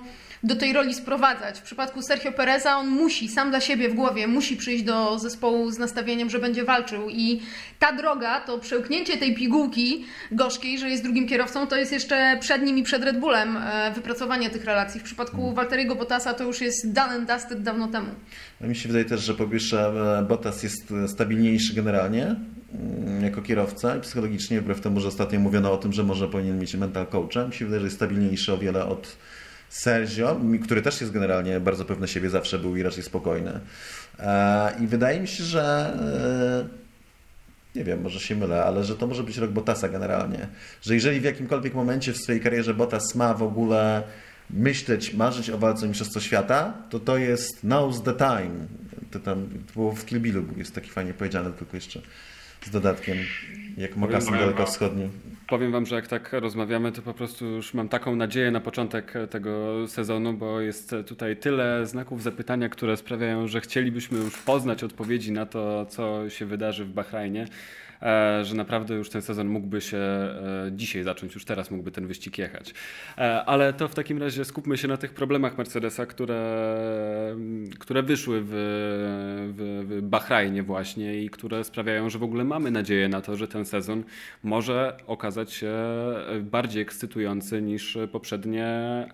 do tej roli sprowadzać. W przypadku Sergio Pereza on musi, sam dla siebie w głowie, musi przyjść do zespołu z nastawieniem, że będzie walczył i ta droga, to przełknięcie tej pigułki gorzkiej, że jest drugim kierowcą, to jest jeszcze przed nim i przed Red Bullem e, wypracowanie tych relacji. W przypadku Valtteriego Bottasa to już jest done and dusted dawno temu. No mi się wydaje też, że po pierwsze e, Bottas jest e, stabilniejszy generalnie mm, jako kierowca i psychologicznie, wbrew temu, że ostatnio mówiono o tym, że może powinien mieć mental coacha. Mi się wydaje, że jest stabilniejszy o wiele od Sergio, który też jest generalnie bardzo pewny siebie, zawsze był i raczej spokojny. E, I wydaje mi się, że e, nie wiem, może się mylę, ale że to może być rok Bottasa generalnie. Że jeżeli w jakimkolwiek momencie w swojej karierze Bottas ma w ogóle myśleć, marzyć o walce o Mistrzostwo Świata, to to jest now's the time. To tam to było w Kill Billu, jest taki fajnie powiedziane, tylko jeszcze z dodatkiem, jak mokasyn dalekowschodni. Powiem wam, że jak tak rozmawiamy, to po prostu już mam taką nadzieję na początek tego sezonu, bo jest tutaj tyle znaków zapytania, które sprawiają, że chcielibyśmy już poznać odpowiedzi na to, co się wydarzy w Bahrajnie, e, że naprawdę już ten sezon mógłby się e, dzisiaj zacząć, już teraz mógłby ten wyścig jechać. E, Ale to w takim razie skupmy się na tych problemach Mercedesa, które, które wyszły w, w, w Bahrajnie właśnie i które sprawiają, że w ogóle mamy nadzieję na to, że ten sezon może okazać się bardziej ekscytujący niż poprzednie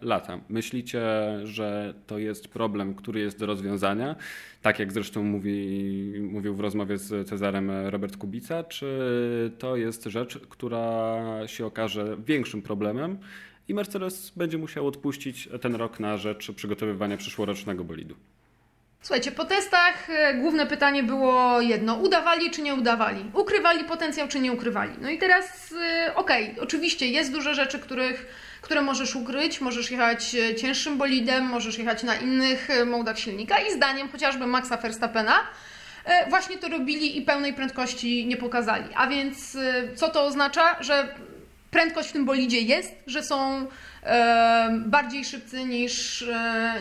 lata. Myślicie, że to jest problem, który jest do rozwiązania? Tak jak zresztą mówi, mówił w rozmowie z Cezarem Robert Kubica, czy to jest rzecz, która się okaże większym problemem i Mercedes będzie musiał odpuścić ten rok na rzecz przygotowywania przyszłorocznego bolidu? Słuchajcie, po testach e, główne pytanie było jedno: udawali czy nie udawali? Ukrywali potencjał czy nie ukrywali? No i teraz, e, okej, oczywiście jest dużo rzeczy, których, które możesz ukryć. Możesz jechać e, cięższym bolidem, możesz jechać na innych e, modach silnika i zdaniem chociażby Maxa Verstappena e, właśnie to robili i pełnej prędkości nie pokazali. A więc co to oznacza? Że prędkość w tym bolidzie jest, że są bardziej szybcy niż,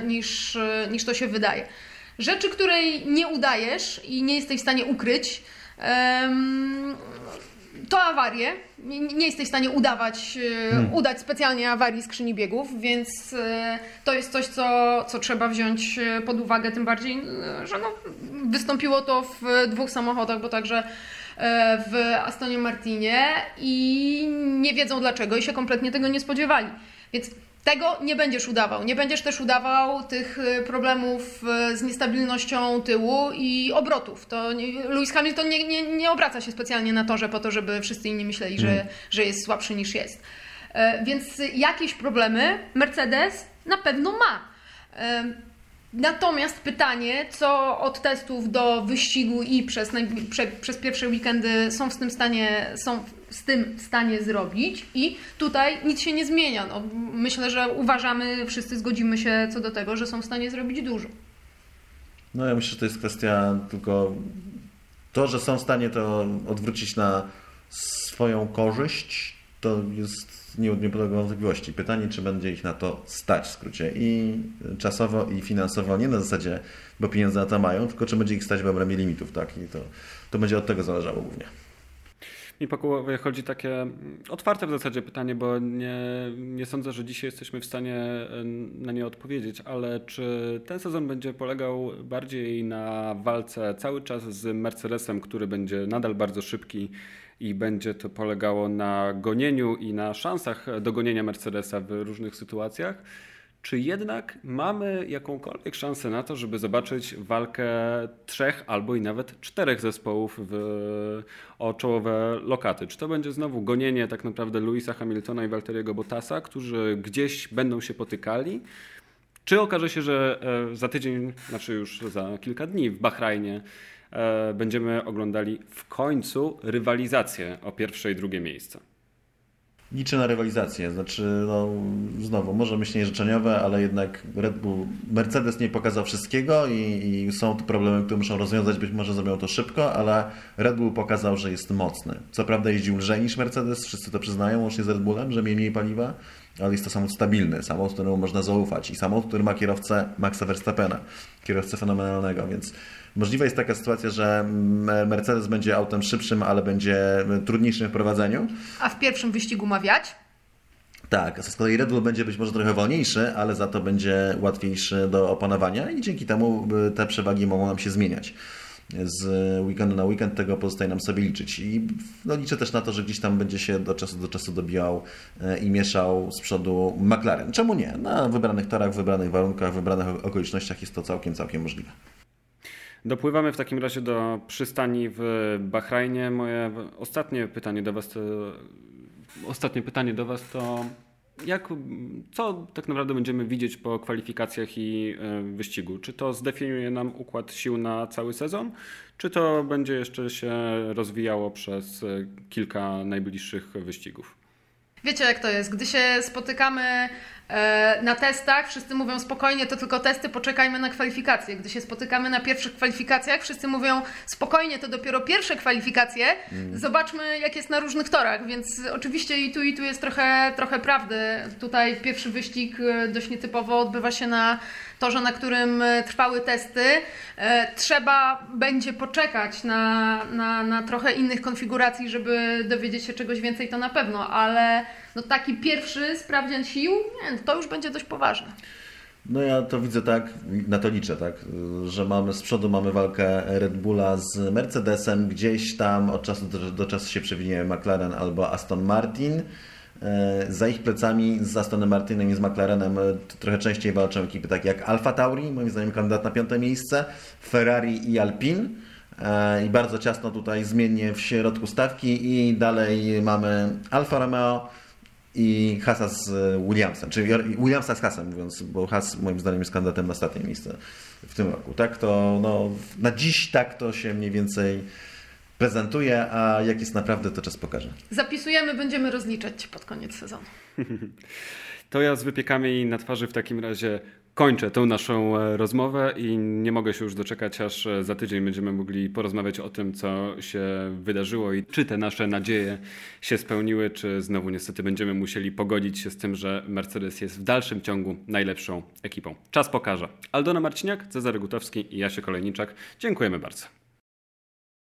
niż, niż to się wydaje. Rzeczy, której nie udajesz i nie jesteś w stanie ukryć, to awarie. Nie, nie jesteś w stanie udawać, e, udać specjalnie awarii skrzyni biegów, więc e, to jest coś, co, co trzeba wziąć e, pod uwagę, tym bardziej, że no, wystąpiło to w dwóch samochodach, bo także w Astonie Martinie i nie wiedzą dlaczego i się kompletnie tego nie spodziewali. Więc tego nie będziesz udawał. Nie będziesz też udawał tych e, problemów e, z niestabilnością tyłu i obrotów. To Lewis Hamilton nie, nie, nie obraca się specjalnie na torze po to, żeby wszyscy inni myśleli, że, że jest słabszy niż jest. E, Więc jakieś problemy Mercedes na pewno ma. E, Natomiast pytanie, co od testów do wyścigu i przez, przez pierwsze weekendy są w tym stanie, są tym w stanie zrobić i tutaj nic się nie zmienia. No, myślę, że uważamy, wszyscy zgodzimy się co do tego, że są w stanie zrobić dużo. No ja myślę, że to jest kwestia tylko to, że są w stanie to odwrócić na swoją korzyść, to jest nie, nie wątpliwości. Pytanie, czy będzie ich na to stać w skrócie i czasowo i finansowo, nie na zasadzie, bo pieniądze na to mają, tylko czy będzie ich stać w obrębie limitów, tak? I to, to będzie od tego zależało głównie. Mi po głowie chodzi takie mm, otwarte w zasadzie pytanie, bo nie, nie sądzę, że dzisiaj jesteśmy w stanie e, na nie odpowiedzieć, ale czy ten sezon będzie polegał bardziej na walce cały czas z Mercedesem, który będzie nadal bardzo szybki i będzie to polegało na gonieniu i na szansach dogonienia Mercedesa w różnych sytuacjach? Czy jednak mamy jakąkolwiek szansę na to, żeby zobaczyć walkę trzech albo i nawet czterech zespołów w, o czołowe lokaty? Czy to będzie znowu gonienie tak naprawdę Louisa Hamiltona i Walteriego Bottasa, którzy gdzieś będą się potykali? Czy okaże się, że e, za tydzień, znaczy już za kilka dni w Bahrajnie e, będziemy oglądali w końcu rywalizację o pierwsze i drugie miejsce? Liczę na rywalizację. Znaczy, no, znowu, może myślenie życzeniowe, ale jednak Red Bull, Mercedes nie pokazał wszystkiego i, i, są tu problemy, które muszą rozwiązać. Być może zrobią to szybko, ale Red Bull pokazał, że jest mocny. Co prawda jeździł lżej niż Mercedes, wszyscy to przyznają, łącznie z Red Bullem, że miał mniej paliwa, ale jest to samochód stabilny, samochód, któremu można zaufać i samochód, który ma kierowcę Maxa Verstappena, kierowcę fenomenalnego, więc możliwa jest taka sytuacja, że Mercedes będzie autem szybszym, ale będzie trudniejszym w prowadzeniu. A w pierwszym wyścigu ma wiać? Tak, z kolei Red Bull będzie być może trochę wolniejszy, ale za to będzie łatwiejszy do opanowania i dzięki temu te przewagi mogą nam się zmieniać z weekendu na weekend, tego pozostaje nam sobie liczyć. I no, liczę też na to, że gdzieś tam będzie się do czasu do czasu dobijał e, i mieszał z przodu McLaren. Czemu nie? Na wybranych torach, wybranych warunkach, wybranych okolicznościach jest to całkiem, całkiem możliwe. Dopływamy w takim razie do przystani w Bahrajnie. Moje ostatnie pytanie do Was to, ostatnie pytanie do Was to jak, co tak naprawdę będziemy widzieć po kwalifikacjach i e, wyścigu? Czy to zdefiniuje nam układ sił na cały sezon, czy to będzie jeszcze się rozwijało przez e, kilka najbliższych wyścigów? Wiecie, jak to jest. Gdy się spotykamy na testach, wszyscy mówią spokojnie, to tylko testy, poczekajmy na kwalifikacje. Gdy się spotykamy na pierwszych kwalifikacjach, wszyscy mówią spokojnie, to dopiero pierwsze kwalifikacje. Mm. Zobaczmy, jak jest na różnych torach. Więc oczywiście i tu, i tu jest trochę, trochę prawdy. Tutaj pierwszy wyścig e, dość nietypowo odbywa się na torze, na którym e, trwały testy. Trzeba będzie poczekać na, na, na trochę innych konfiguracji, żeby dowiedzieć się czegoś więcej, to na pewno, ale no taki pierwszy sprawdzian sił, nie, to już będzie dość poważne. No ja to widzę tak, na to liczę, tak, że mamy z przodu mamy walkę Red Bulla z Mercedesem, gdzieś tam od czasu do, do czasu się przewinie McLaren albo Aston Martin. E, za ich plecami z Astonem Martinem i z McLarenem e, trochę częściej walczą ekipy takie jak Alfa Tauri, moim zdaniem kandydat na piąte miejsce, Ferrari i Alpine. E, I bardzo ciasno tutaj zmiennie w środku stawki i dalej mamy Alfa Romeo, i Hasa z Williamsem, czyli Williamsa z Hasem mówiąc, bo Has moim zdaniem jest kandydatem na ostatnie miejsce w tym roku. Tak to no, na dziś tak to się mniej więcej prezentuje, a jak jest naprawdę, to czas pokaże. Zapisujemy, będziemy rozliczać pod koniec sezonu. To ja z wypiekami na twarzy w takim razie kończę tą naszą e, rozmowę i nie mogę się już doczekać, aż e, za tydzień będziemy mogli porozmawiać o tym, co się wydarzyło i czy te nasze nadzieje się spełniły, czy znowu niestety będziemy musieli pogodzić się z tym, że Mercedes jest w dalszym ciągu najlepszą ekipą. Czas pokaże. Aldona Marciniak, Cezary Gutowski i Jasie Kolejniczak. Dziękujemy bardzo.